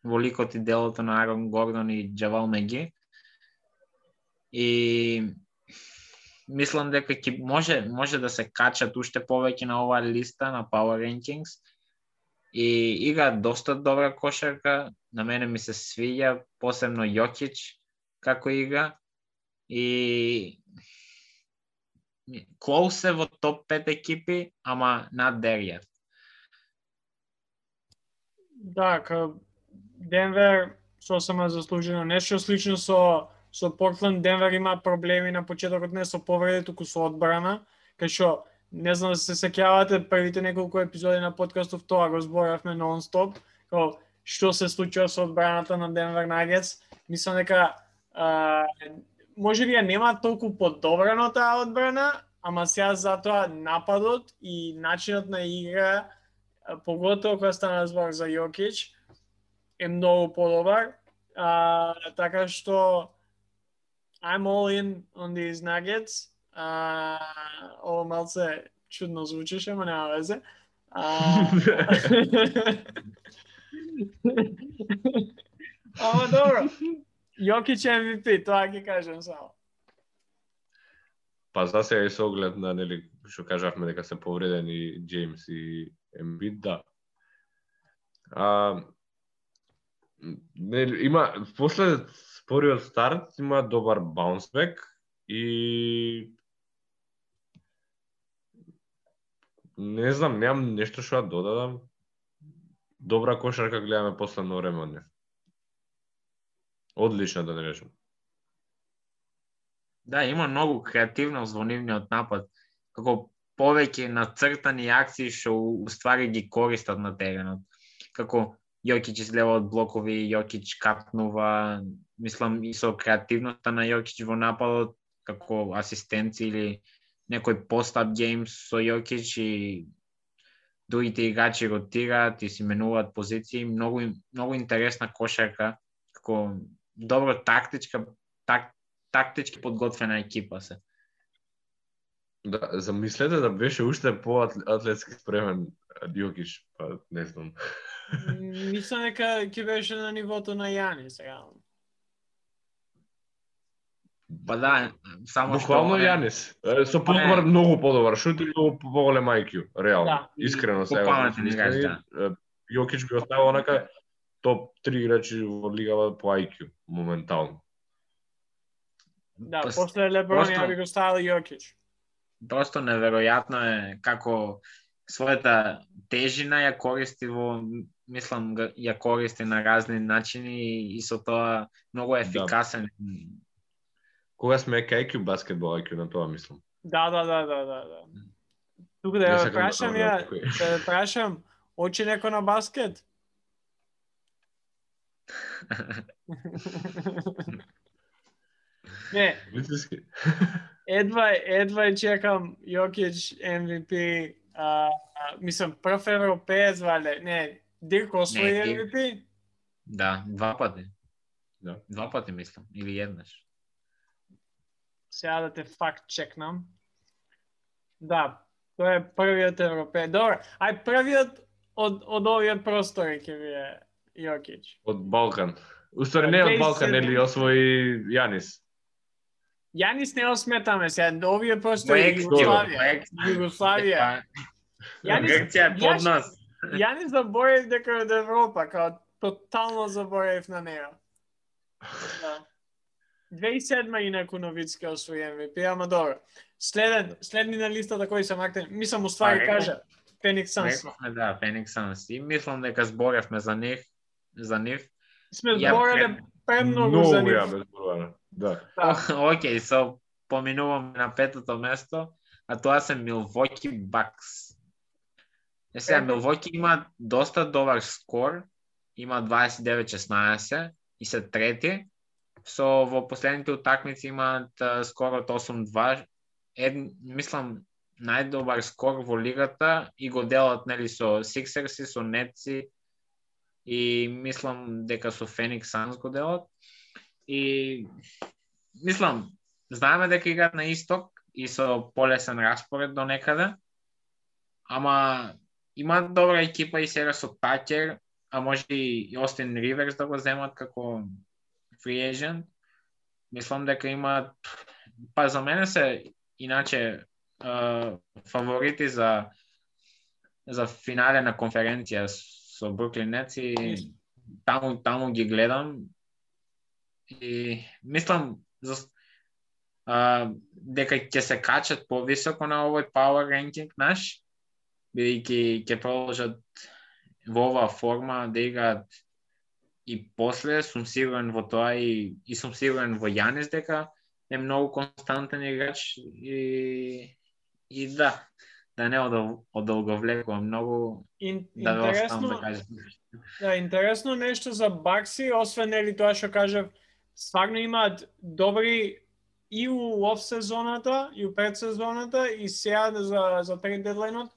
во ликот и делото на Арон Гордон и Джавал Меги. И мислам дека ќе може може да се качат уште повеќе на оваа листа на Power Rankings. И игра доста добра кошарка, на мене ми се свиѓа, посебно Јокич како игра. И Клоус е во топ 5 екипи, ама над Деријат. Да, ка Денвер сосема заслужено. Нешто слично со со Портланд, Денвер има проблеми на почетокот не со повреди, туку со одбрана, кај што не знам да се сеќавате првите неколку епизоди на подкастов тоа го зборавме нонстоп, како што се случува со одбраната на Денвер Нагетс. Мислам дека а, може би ја нема толку подобрано таа одбрана, ама сега затоа нападот и начинот на игра поготово кога стана збор за Јокич, е многу подобар. А, така што I'm all in on these Nuggets. А, ово малце чудно звучеше, ама нема везе. А... (laughs) ама добро. Јокич MVP, тоа ќе кажем само. Па за сега и со оглед на нели што кажавме дека се повредени Джеймс и Ембит, да. А, не, има, после спориот старт има добар баунсбек и не знам, немам нешто што да додадам. Добра кошарка гледаме последно време од нив. Одлична да не речем. Да, има многу креативност во нивниот напад. Како повеќе нацртани акции што уствари ги користат на теренот. Како Јокич излева од блокови, Јокич капнува, мислам и со креативноста на Јокич во нападот, како асистенци или некој пост-ап гейм со Јокич и другите играчи ротираат и си менуваат позиции, многу многу интересна кошарка, како добро тактичка так, тактички подготвена екипа се. Да, замислете да беше уште по атлетски спремен Јокич, па не знам. Мислам дека ќе беше на нивото на Јанис, реално. Па да, само Буквално што... Јанис. Со подобар, многу подобар шут и многу поголем IQ, реално. Да. Искрено сега. Попаметен играч, да. Јокич би оставил онака топ 3 играчи во лигава по IQ моментално. Да, Пос- после Леброн просто- ја би го ставил Јокич. Просто неверојатно е како својата тежина ја користи во мислам ја користи на разни начини и, со тоа многу Да. Кога сме IQ баскетбол IQ на тоа мислам. Да, да, да, да, да, да. Тука да ја да прашам ја, да ја прашам, очи некој на баскет? (laughs) Не, Вистински. едва, едва ја чекам Јокич MVP, а, а, мислам прв европеец вале, не, Дирк освои. MVP? да, два пати. Да. Два пати мислам, или еднаш. Сега да те факт чекнам. Да, тој е првиот европеец. Добро, ај првиот од, од овие простори ќе ви е Јокич. Од Балкан. Устори не од 2007. Балкан, нели освои Јанис. Јанис не осметаме сега, овие простори Југославија. Југославија. Јанис, Грција е под нас. Јанис заборев дека од Европа, као тотално заборев на неа. (laughs) Да. 2007 инаку Новицки освои MVP, ама добро. Следен, следни на листата кој се макте, мислам уствари кажа, Феникс Санс. Рековме да, Феникс Санс. И мислам дека зборевме за нив, за нив. Сме збореле пред- премногу за Многу ја нив. Да. Да. Океј, со поминуваме на петото место, а тоа се Милвоки Бакс. Е сега. Милвоки има доста добар скор, има 29-16 и се трети, со во последните утакмици имаат скоро 8-2. Ед, мислам, најдобар скор во лигата и го делат нели со Сиксерси, со Нетси и мислам дека со Феникс Санс го делат. И мислам, знаеме дека играат на исток и со полесен распоред до некаде, ама имаат добра екипа и сега со Такер, а може и Остин Риверс да го земат како free agent. Мислам дека имаат, па за мене се иначе фаворити за за финале на конференција со Бруклин Нетс и таму таму ги гледам и мислам за а, дека ќе се качат повисоко на овој power ranking наш, бидејќи ќе продолжат во оваа форма да играат и после сум сигурен во тоа и, и сум сигурен во Јанис дека е многу константен играч и и да, да не одол, одолговлекувам многу Ин, да ве оставам интересно, да кажам. Да, интересно нешто за Бакси, освен нели тоа што кажав, стварно имаат добри и у оф сезоната, и у предсезоната, и сега за, за трейд дедлайнот,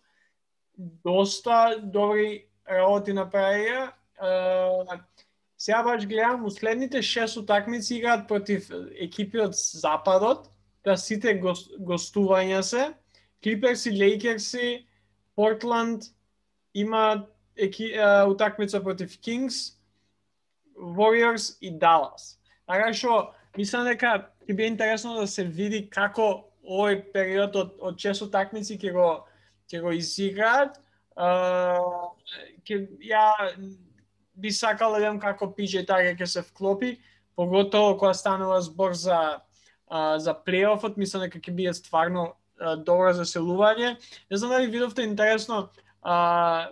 доста добри работи направија. Е, сега баш гледам, следните шест утакмици играат против екипи од Западот, да сите гос, гостувања се, Клиперси, Лейкерси, Портланд, има еки, а, утакмица против Кингс, Warriors и Далас. Така што мислам дека ќе биде интересно да се види како овој период од, од шест утакмици ќе го ќе го изиграат. Uh, ќе ја би сакал да видам како PJ така ќе се вклопи, поготово кога станува збор за а, за плейофот, мислам дека ќе биде стварно а, добро заселување. Не знам дали видовте интересно, а,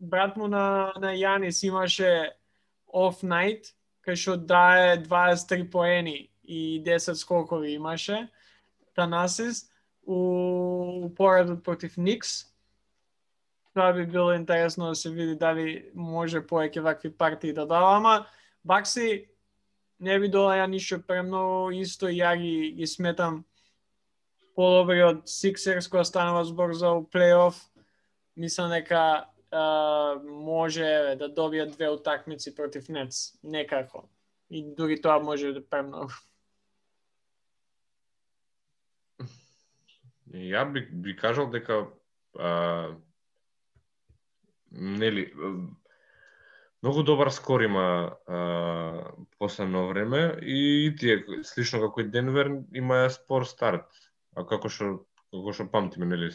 брат му на, на Јанис имаше off night, кај што дае 23 поени и 10 скокови имаше, Танасис, у, у поредот против Никс. Тоа би било интересно да се види дали може повеќе вакви партии да дава, ама Бакси не би долаја ништо премногу, исто ја ги, ги сметам подобри од Сиксерс која станува збор за плейоф. Мислам дека а, може да добија две утакмици против Нец, некако. И дури тоа може да премногу. (laughs) Ја би, би кажал дека а, нели многу добар скор има а, последно време и тие слично како и Денвер има спор старт. А како што како што памтиме нели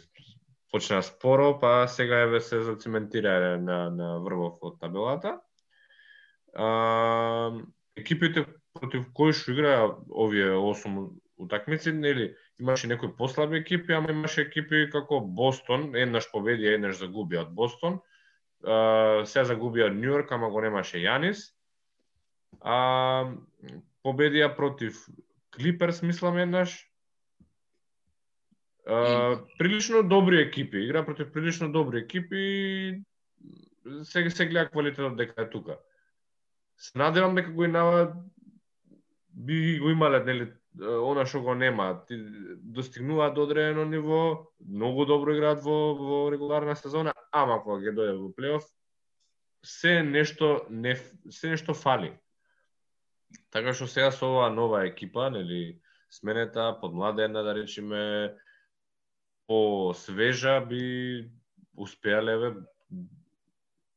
почна споро, па сега еве се зацементира на на врвов од табелата. А, екипите против кои што играа овие 8 утакмици, нели, имаше некои послаби екипи, ама имаше екипи како Бостон, еднаш победи, еднаш загуби од Бостон. Се загубија Нью Йорк, ама го немаше Јанис. А, победија против Клиперс, мислам, еднаш. Uh, прилично добри екипи, игра против прилично добри екипи и се, се гледа квалитетот дека е тука. Се надевам дека го инава би го имале нели она што го нема, ти достигнуваат до одредено ниво, многу добро играат во, во регуларна сезона, ама кога ќе дојде во плейоф, се нешто не се нешто фали. Така што сега со оваа нова екипа, нели, сменета, подмладена, да речеме, по свежа би успеале еве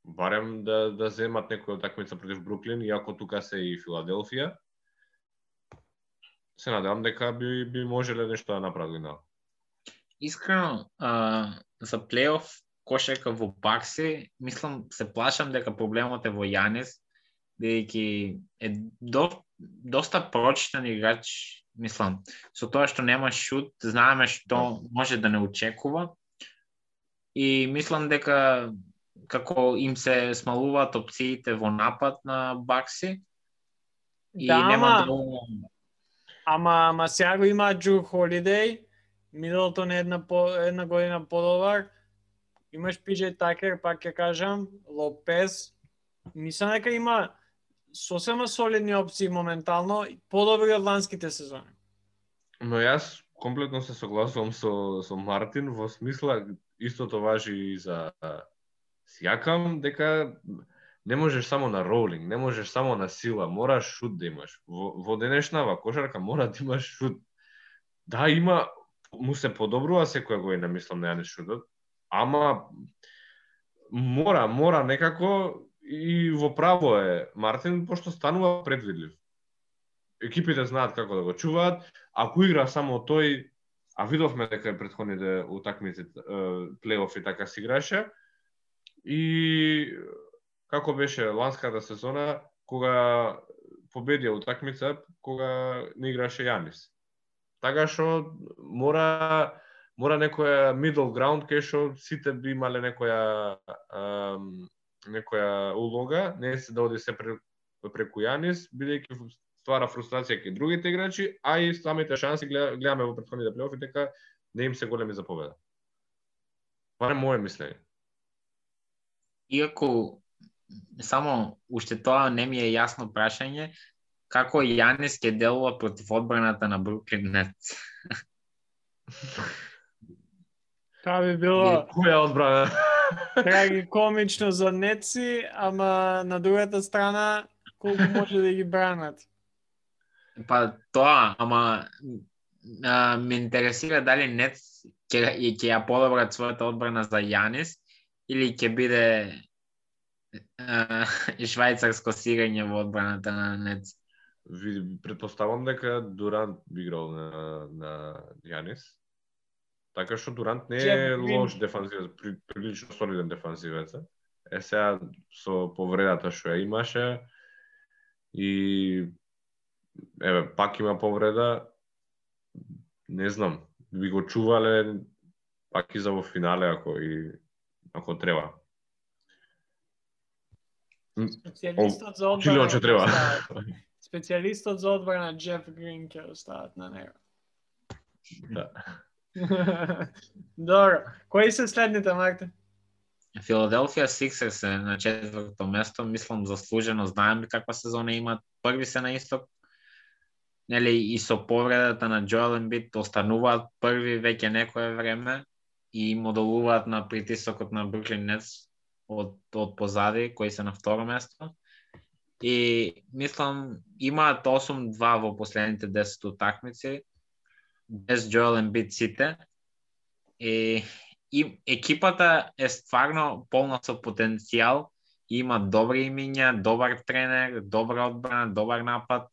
барем да да земат некоја такмица против Бруклин, иако тука се и Филаделфија се надевам дека би, би можеле нешто да направат на. Искрено, а, за плейоф кошерка во Бакси, мислам, се плашам дека проблемот е во Јанес, бидејќи е до, доста прочитан играч, мислам, со тоа што нема шут, знаеме што може да не очекува. И мислам дека како им се смалуваат опциите во напад на Бакси, и да, нема доволно Ама, ама сега го има Джу Холидей, Мидлтон е една, по, една година подобар, имаш Пиджей Такер, пак ќе кажам, Лопес, мислам дека има сосема солидни опции моментално, подобри од ланските сезони. Но јас комплетно се согласувам со, со Мартин, во смисла, истото важи и за Сјакам, дека не можеш само на роулинг, не можеш само на сила, мораш шут да имаш. Во, во денешнава кошарка мора да имаш шут. Да, има, му се подобрува секоја година, мислам, на да Јанис шутот, ама мора, мора некако и во право е Мартин, пошто станува предвидлив. Екипите знаат како да го чуваат, ако игра само тој, а видовме дека предходните утакмици плейофи и така се играше, и како беше ланската сезона кога победија утакмица кога не играше Јанис. Така што мора мора некоја middle ground кај што сите би имале некоја ам, некоја улога, не се да оди се преку Јанис, бидејќи ствара фрустрација кај другите играчи, а и самите шанси гледаме во претходните плейофи дека не им се големи за победа. Това е мое мислење. Иако само уште тоа не ми е јасно прашање, како Јанис ќе делува против одбраната на Бруклин Нетс? (laughs) Тоа би било... Која одбрана? (laughs) Драги комично за Неци, ама на другата страна колку може да ги бранат. Па тоа, ама а, ме интересира дали Нец ќе, ќе ја подобрат својата одбрана за Јанис или ќе биде (laughs) швајцарско сирење во одбраната на Нец. Ви предпоставам дека Дурант би играл на, на Јанис. Така што Дурант не е лош дефанзивец, при, прилично солиден дефанзивец. Е сега со повредата што ја имаше и еве пак има повреда. Не знам. би го чувале пак и за во финале ако и ако треба. Специјалистот за одбрана треба. Специјалистот за одбрана Джеф Грин ќе остават на него. Да. (laughs) Добро. Кои се следните, Марте? Филаделфија Сиксерс е на четврто место, мислам заслужено, знаеме каква сезона имат. први се на исток. Нели и со повредата на Джоел Ембит остануваат први веќе некое време и модулуваат на притисокот на Бруклин Нетс од, од позади, кои се на второ место. И мислам имаат 8-2 во последните 10 утакмици без Джоел Ембит сите. И и екипата е стварно полна со потенцијал, има добри имиња, добар тренер, добра одбрана, добар напад.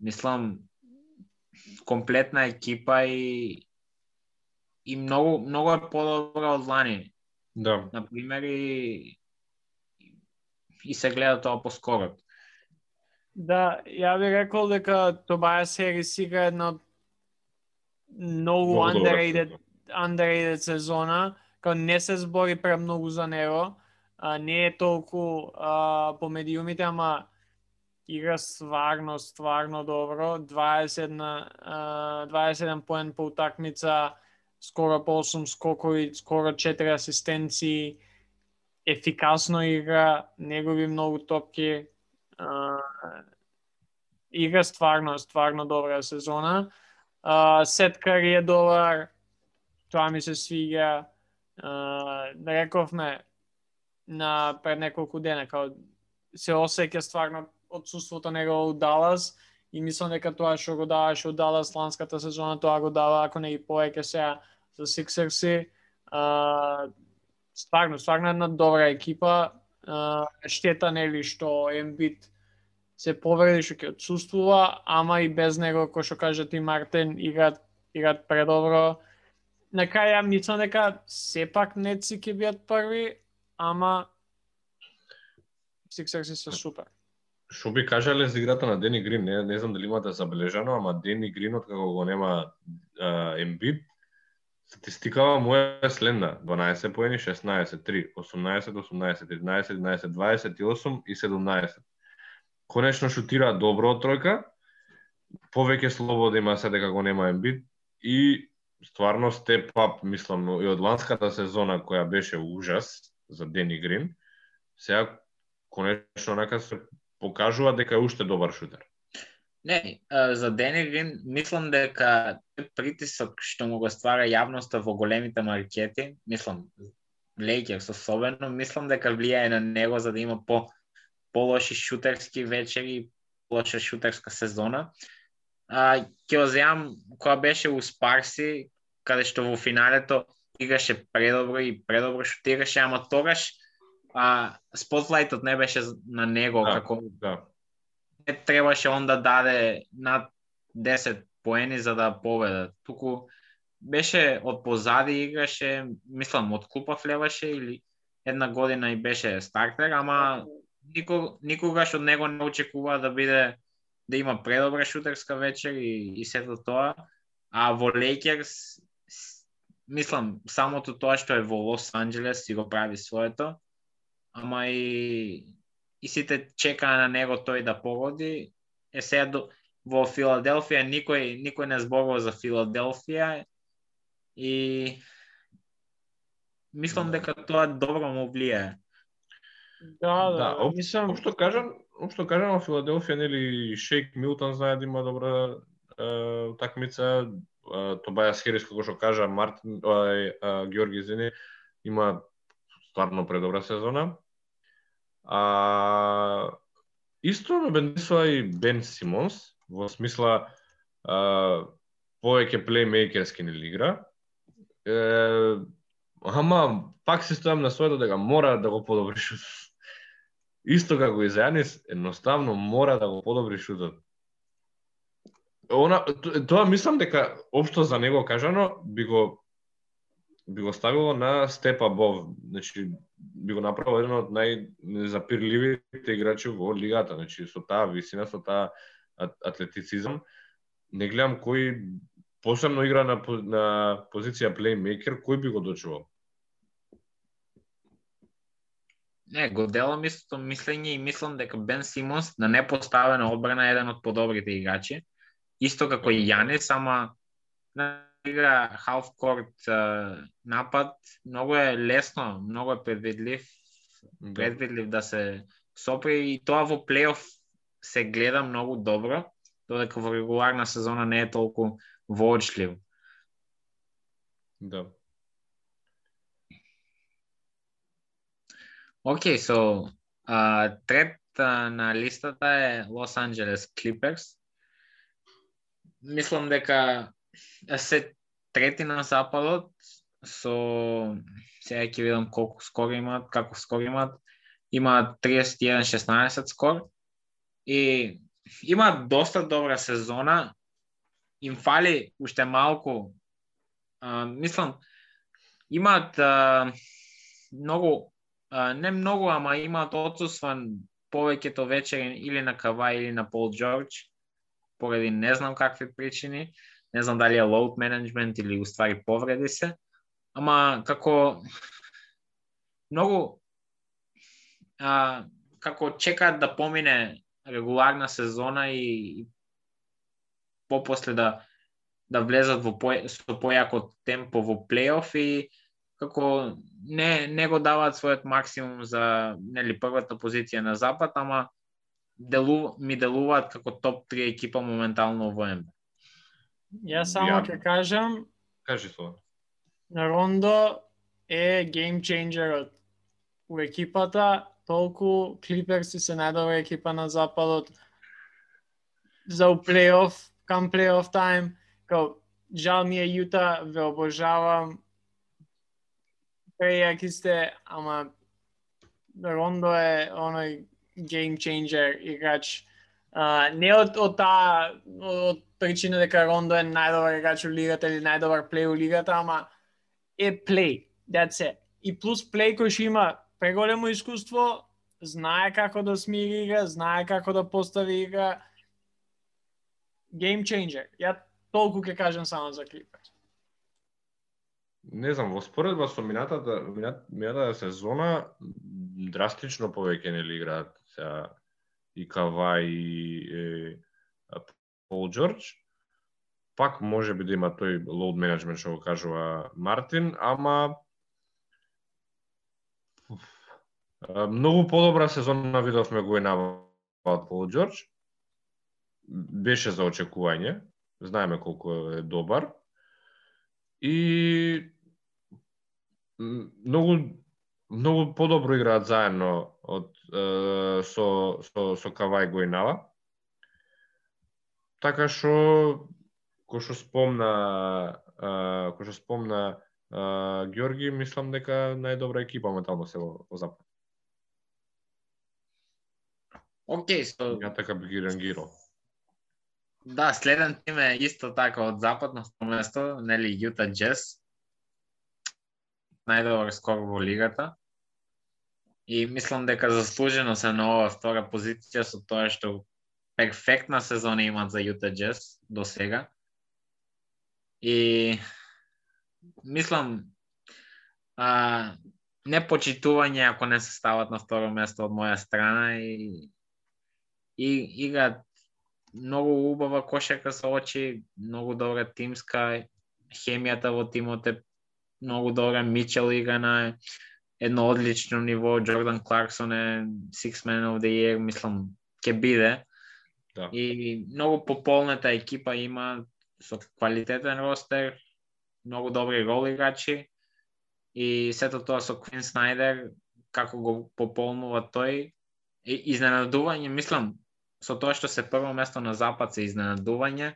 Мислам комплетна екипа и и многу многу е подобра од лани. Да. На пример и и се гледа тоа поскоро. Да, ја би рекол дека Тобајас Херис игра една од многу Многу добра underrated сезона. underrated сезона, као не се збори премногу за него, а, не е толку а, по медиумите, ама игра стварно, стварно добро. 21, а, 21 поен по утакмица, скоро по 8 скокови, скоро 4 асистенции, ефикасно игра, не губи многу топки. А, игра стварно, стварно добра сезона. А, Сеткари е добар, тоа ми се свига. А, да рековме на пред неколку дена, као се осеќа стварно отсутството негово од Далас и мислам дека тоа што го даваше од Далас ланската сезона, тоа го дава ако не и повеќе сега за Сиксерси. А, стварно, стварно една добра екипа. А, штета нели што Ембит се повреди што ќе отсуствува, ама и без него, кој што кажа ти Мартин, играат играат предобро. На крај ја мислам дека сепак Неци ќе бидат први, ама Сиксерси се супер. Што би кажале за играта на Дени Грин? Не, не знам дали имате да забележано, ама Дени Грин како го нема Ембит, статистикава му е следна. 12 поени, 16, 3, 18, 18, 11, 11, 28 и 17. Конечно шутира добро од тројка, повеќе слобода има се дека го нема Ембит и стварно степ ап, мислам, и од ланската сезона која беше ужас за Дени Грин, сега конечно нака се покажува дека е уште добар шутер. Не, за Дени Грин мислам дека притисок што му го ствара јавноста во големите маркети, мислам Лейкерс особено, мислам дека влијае на него за да има по полоши шутерски вечери, лоша шутерска сезона. А, ќе го земам која беше у Спарси, каде што во финалето играше предобро и предобро шутираше, ама тогаш а, спотлајтот не беше на него Да, како Да. не требаше он да даде над 10 поени за да победа. Туку беше од позади играше, мислам од клупа влеваше или една година и беше стартер, ама никог, никогаш од него не очекува да биде да има предобра шутерска вечер и, и сето тоа. А во Лейкерс мислам самото тоа што е во Лос Анџелес си го прави своето, ама и и сите чекаа на него тој да погоди. Е сега до, во Филаделфија никој никој не зборува за Филаделфија и мислам дека тоа добро му влијае. Да, да, Да, об- мислам, Општо кажам, општо кажам, во Филаделфија нели Шейк Милтон знае да има добра е, утакмица, е, Тобајас Херис како што кажа Мартин е, е, Георги Зини има стварно предобра сезона. А исто ме бендисува и Бен Симонс во смисла а, повеќе плеймейкерски нели игра. Е, ама пак се стојам на своето дека мора да го подобри шутот. Исто како и за Јанис, едноставно мора да го подобри шутот. Она, тоа мислам дека општо за него кажано би го би го ставило на степа бов, значи би го направил еден од најзапирливите играчи во лигата, значи со таа висина, со таа атлетицизам, не гледам кој посебно игра на, на позиција плеймейкер, кој би го дочувал? Не, го делам истото мислење и мислам дека Бен Симонс на непоставена одбрана е еден од подобрите играчи. Исто како и Јанис, ама на игра half court напад, многу е лесно, многу е предвидлив, Да. предвидлив да се сопри и тоа во плейоф се гледа многу добро, додека во регуларна сезона не е толку воочлив. Да. Океј, so, трет на листата е Лос Анджелес Клиперс. Мислам дека се трети на западот со сега ќе видам колку скор имаат, како скор имаат. Имаат 31-16 скор и имаат доста добра сезона. Им фали уште малку. А, мислам имаат а, многу не многу, ама имаат отсустван повеќето вечери или на Кава или на Пол Джордж, поради не знам какви причини, не знам дали е лоуд менеджмент или уствари повреди се, ама како многу а, како чекаат да помине регуларна сезона и, и попосле да да влезат во по, со појако темпо во плейоф и како не не го даваат својот максимум за нели првата позиција на запад, ама делу, ми делуваат како топ 3 екипа моментално во НБА. Јас само Ја- ќе кажам, Кажи тоа. Рондо е гейм ченџерот у екипата, толку Клиперси се најдобра екипа на западот за у плейоф, кам плейоф тајм, као жал ми е Јута, ве обожавам. Прејаки сте, ама Рондо е оној game changer играч. А, не од од таа од причина дека Рондо е најдобар играч у лигата или најдобар плей у лигата, ама е плей. That's it. И плюс плей кој што има преголемо искуство, знае како да смири игра, знае како да постави игра. Game changer. Ја толку ќе кажам само за Клиперс. Не знам, во споредба со минатата минат, минатата сезона драстично повеќе нели играат сега и Кава и е, Пол Джордж. Пак може би да има тој лоуд менеджмент што го кажува Мартин, ама многу подобра сезона видовме го и на Пол Джордж. Беше за очекување. Знаеме колку е добар и многу многу подобро играат заедно од е, со со со Кавај Гоинава. Така што кој што спомна кој што спомна е, Ѓорги, мислам дека најдобра екипа моментално се во, во запад. Океј, so, Ја така би ги рангирал да, следен тим е исто така од западно место, нели Јута Джес. Најдобар скор во лигата. И мислам дека заслужено се на оваа втора позиција со тоа што перфектна сезона имат за Јута Джес до сега. И мислам а, не почитување ако не се стават на второ место од моја страна и и играат многу убава кошарка со очи, многу добра тимска, хемијата во тимот е многу добра, Мичел игра на едно одлично ниво, Джордан Кларксон е Six Man of the Year, мислам, ќе биде. Да. И многу пополнета екипа има со квалитетен ростер, многу добри рол играчи и сето тоа со Квин Снайдер, како го пополнува тој, и изненадување, мислам, со тоа што се прво место на запад се изненадување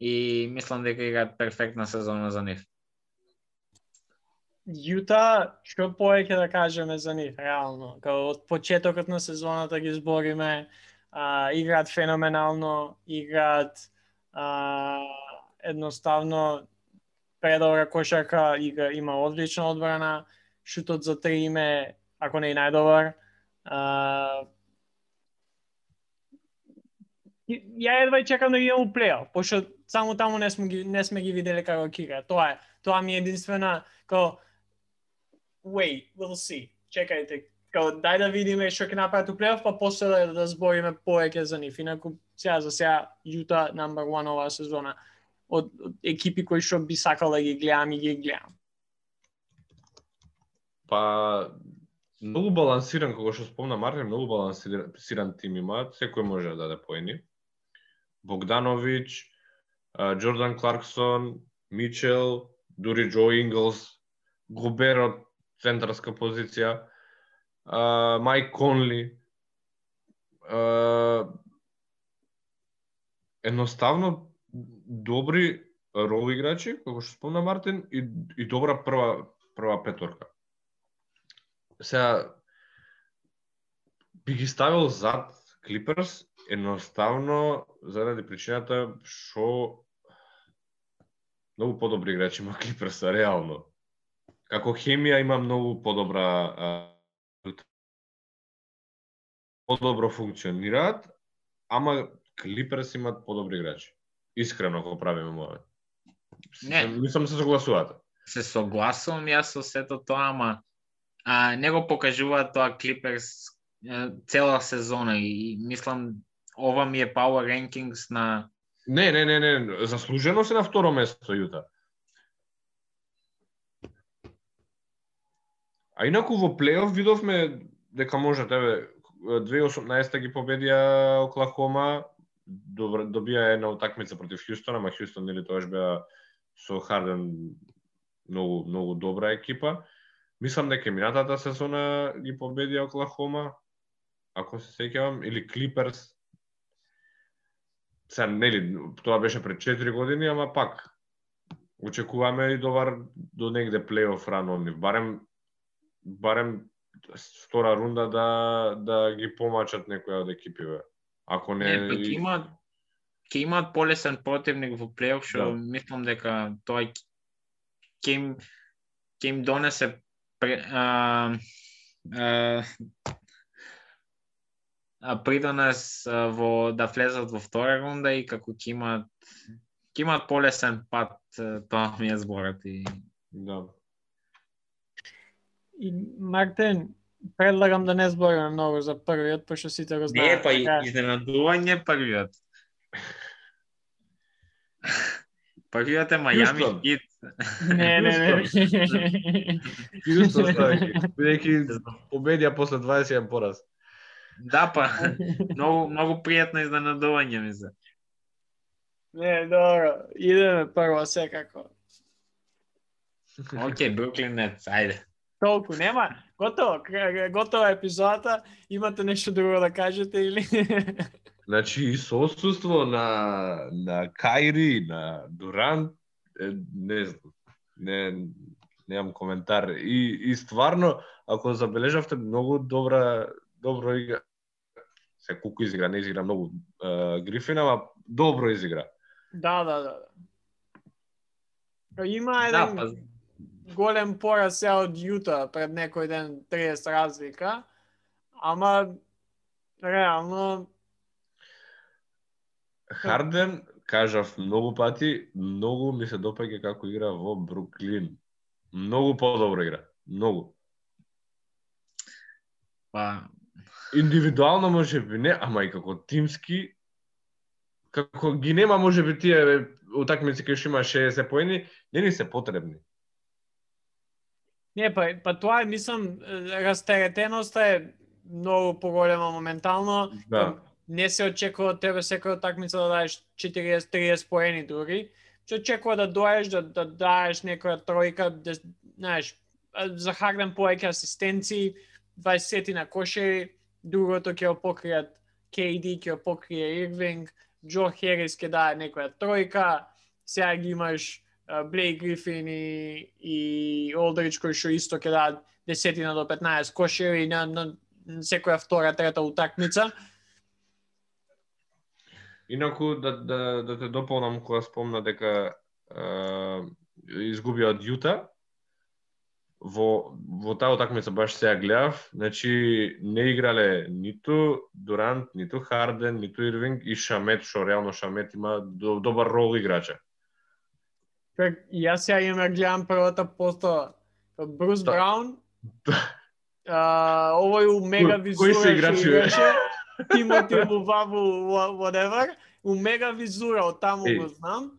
и мислам дека играат перфектна сезона за нив. Јута, што повеќе да кажеме за нив, реално. Као од почетокот на сезоната ги збориме, а, играат феноменално, играат а, едноставно предобра кошарка, игра, има одлична одбрана, шутот за три име, ако не и најдобар. А, ја едва и чекам да ги имам у плейоф, пошто само таму не сме ги не сме ги виделе како кига. Тоа е. Тоа ми е единствена како wait, we'll see. Чекајте, Како дај да видиме што ќе направат у плейоф, па после да, да збориме повеќе за нив. Инаку сега за сега Јута number one оваа сезона од, од екипи кои што би сакал да ги гледам и ги гледам. Па многу балансиран, како што спомна Мартин, многу балансиран тим имаат, секој може да даде поени. Богдановиќ, Джордан Кларксон, Мичел, дури Джо Инглс, Губер од центарска позиција, Майк Конли, едноставно добри рол играчи, како што спомна Мартин, и, и добра прва прва петорка. Сега би ги ставил зад Клиперс едноставно заради причината што многу подобри играчи има (laughs) Клиперса реално. Како хемија има многу подобра подобро функционираат, ама Клиперс имаат подобри играчи. Искрено го правиме моја. Не. Мислам се согласувате. Се согласувам јас со сето тоа, ама а, не го покажува тоа Клиперс цела сезона и мислам ова ми е power rankings на Не, не, не, не, заслужено се на второ место Јута. А инаку во плейоф видовме дека може тебе 2018 ги победија Оклахома, добра, добија една утакмица против Хјустон, ама Хјустон нели тоаш беа со Харден многу многу добра екипа. Мислам дека минатата сезона ги победија Оклахома, ако се сеќавам, или Клиперс. Се, нели, тоа беше пред 4 години, ама пак очекуваме и довар до негде плейоф рано нив. Барем барем втора рунда да да ги помачат некоја од екипиве. Ако не, не пак имаат ќе имаат полесен противник во плейоф, што Да. мислам дека тоа ќе им ќе им донесе пре- а, а, придонес во да влезат во втора рунда и како ќе имаат ќе имаат полесен пат, тоа ми е зборот и да. И Мартин, предлагам да не збориме многу за првиот, пошто сите го Не, знаат. па и- Така, изненадување првиот. (laughs) Првиот е Мајами. Хит. Не, не, не. Хјустон (laughs) стави, бидејќи победија после 21 пораз. Да, па, (laughs) многу, многу пријатно изненадување ми се. Не, добро. Идеме прво секако. Океј, Бруклин Нетс, ајде. Толку, нема. Готово, готова епизодата. Имате нешто друго да кажете или? (laughs) Значи, и со отсуство на, на Кайри, на Дурант, е, не знам, не, немам коментар. И, и стварно, ако забележавте, многу добра, добро игра. Се колку изигра, не изигра многу е, Грифин, ама добро изигра. да, да, да. да. Има Да, еден па, голем пораз сега од Јута пред некој ден 30 разлика, ама реално Харден, кажав многу пати, многу ми се допаѓа како игра во Бруклин. Многу подобро игра. Многу. па, Индивидуално може би не, ама и како тимски, како ги нема може би тие утакмици кај што има 60 поени, не ни се потребни. Не, па, па тоа е, мислам, е, растеретеноста е многу поголема моментално. Да. Не се очекува од тебе секоја такмица да дадеш 40-30 поени дури. Се очекува да доеш, да, да дадеш некоја тројка, да, знаеш, за Харден повеќе асистенции, 20 на кошери, другото ќе го покријат KD, ќе опокрие покрие Ирвинг, Джо Херис ќе даде некоја тројка, сега ги имаш Блейк Грифин и, и Олдрич кои што исто ќе дадат десетина до 15 кошери на, на секоја втора, трета утакмица. Инаку да да да те дополнам кога спомна дека е, изгуби од Јута во во таа утакмица баш сега гледав, значи не играле ниту Дурант, ниту Харден, ниту Ирвинг и Шамет, што реално Шамет има до, добар рол играча. Човек, јас сега имам да гледам првата постава. Брус Да. Браун, а, овој у мега Кој- кој визура се играше, (laughs) Тимоти Луваву, wha- whatever, у мега визура, од таму го знам.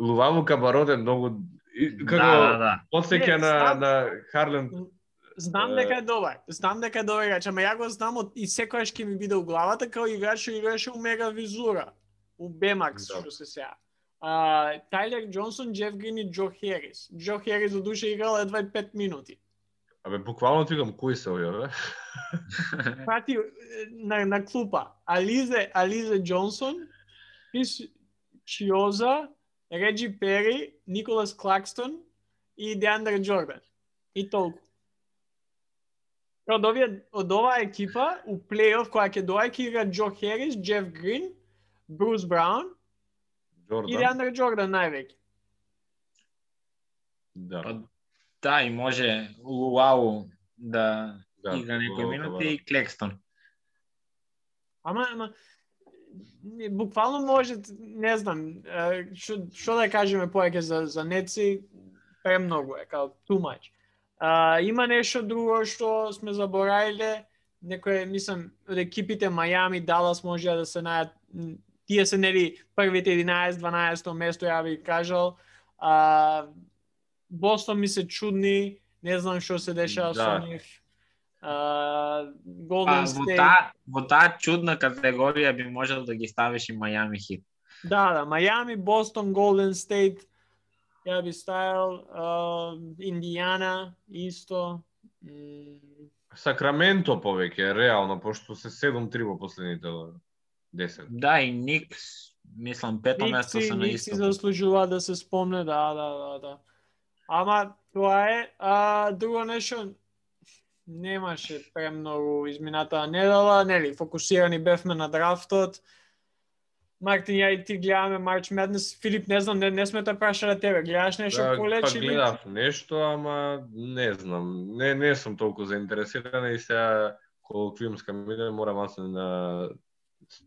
Луваву Кабарот е многу Да, како да, да. подсеќа Не, на знам. на Харлен Знам дека е добар. Знам дека е добар играч, ама ја го знам од и секогаш ќе ми биде у главата како играч што играше у мега визура. У Бемакс, Да. што се сеа. А, Тайлер Џонсон, Джеф Грин и Џо Херис. Џо Херис за душа играл едва и 5 минути. Абе буквално ти викам кои се овие, бе? (laughs) Прати на, на клупа. Ализе, Ализе Џонсон, Крис Чиоза, Реджи Пери, Николас Клакстон и Деандре Джордан. И толку. Од, овие, од оваа екипа, у плейоф која ќе доаѓа ќе игра Џо Херис, Джеф Грин, Брус Браун и Джордан. Деандре Джордан највеќе. Да. Па, Да, и може Луау да, да, игра некои минути Кабарот. и Клекстон. Ама, ама, буквално може, не знам, што што да кажеме повеќе за за Неци, премногу е, као too much. А, има нешто друго што сме заборавиле, некој, мислам, од екипите Мајами, Далас може да се најат, тие се нели првите 11-12 место, ја би кажал. А, Бостон ми се чудни, не знам што се дешава Да. со нив. А, Па, Golden во State. таа во таа чудна категорија би можел да ги ставиш и Мајами Хит. Да, да, Мајами, Бостон, Голден Стейт, ја би ставил, uh, Индијана, исто. Сакраменто повеќе, реално, пошто се 7-3 во последните 10. Да, и Никс, мислам, пето место Никси, се на Никси исто. заслужува да се спомне, да, да, да, да. Ама тоа е, а друго нешто немаше премногу измината недела, нели, фокусирани бевме на драфтот. Мартин, ја и ти гледаме Марч Madness. Филип, не знам, не, не сме те прашале тебе. Гледаш нешто Да, полеч па гледав нешто, ама не знам. Не не сум толку заинтересиран и сега колоквиумска ми иде, морам аз на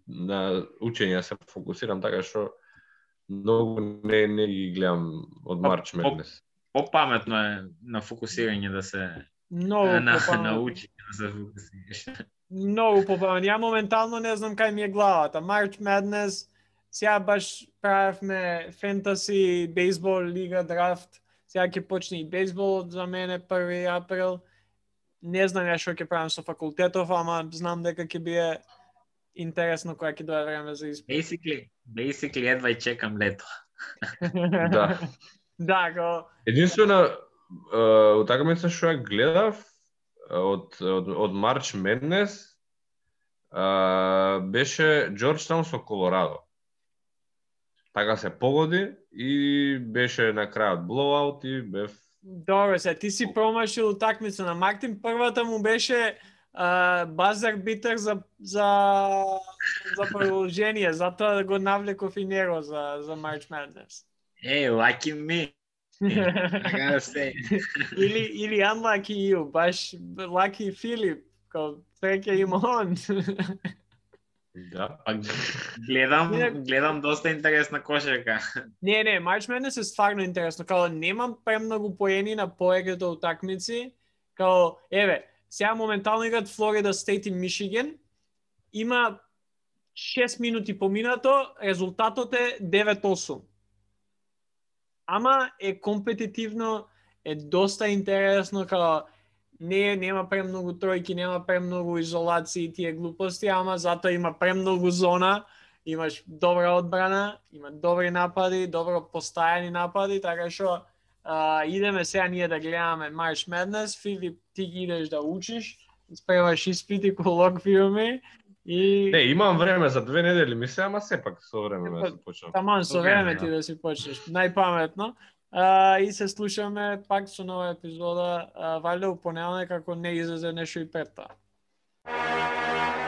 на учење се фокусирам така што многу не не ги гледам од Па, Марч по- Меднес. Попаметно е на фокусирање да се Многу на, попаметно. на учење да се фокусираш. Многу попаметно. Ја моментално не знам кај ми е главата. March Madness, сега баш правевме фентаси, бейсбол, лига, драфт. Сега ќе почне и бейсбол за мене 1 април. Не знам ја што ќе правам со факултетов, ама знам дека ќе биде интересно кога ќе дое време за испит. Basically, basically едва и чекам лето. (laughs) (laughs) Да. да, го... Единствена е, утакмица што ја гледав од од од Марч Меднес беше Джорджтаун со Колорадо. Така се погоди и беше на крајот блоуаут и бев Добро, се, ти си промашил утакмица на Мартин. Првата му беше а, базар битер за, за, за продолжение, затоа го навлеков и него за, за March Madness. Hey, lucky me. I gotta say. или, или unlucky you, баш lucky Филип, као среќа има он. да. Па гледам, гледам доста интересна кошарка. не, не, March Madness е стварно интересно, као немам премногу поени на повеќето утакмици, као, еве, сега моментално играат Флорида Стейт и Мишиген, има 6 минути поминато, резултатот е 9-8. Ама е компетитивно, е доста интересно, као не нема премногу тројки, нема премногу изолации и тие глупости, ама затоа има премногу зона, имаш добра одбрана, има добри напади, добро постојани напади, така што а, идеме сега ние да гледаме March Madness, Филип, ти ги идеш да учиш, спремаш испити, колоквиуми и... Не, имам време за две недели, ми се, ама сепак со време да се почнам. Таман со време, ти да. си почнеш. Најпаметно. А, и се слушаме пак со нова епизода, а, валјда у понеделник ако не излезе нешто и пред тоа.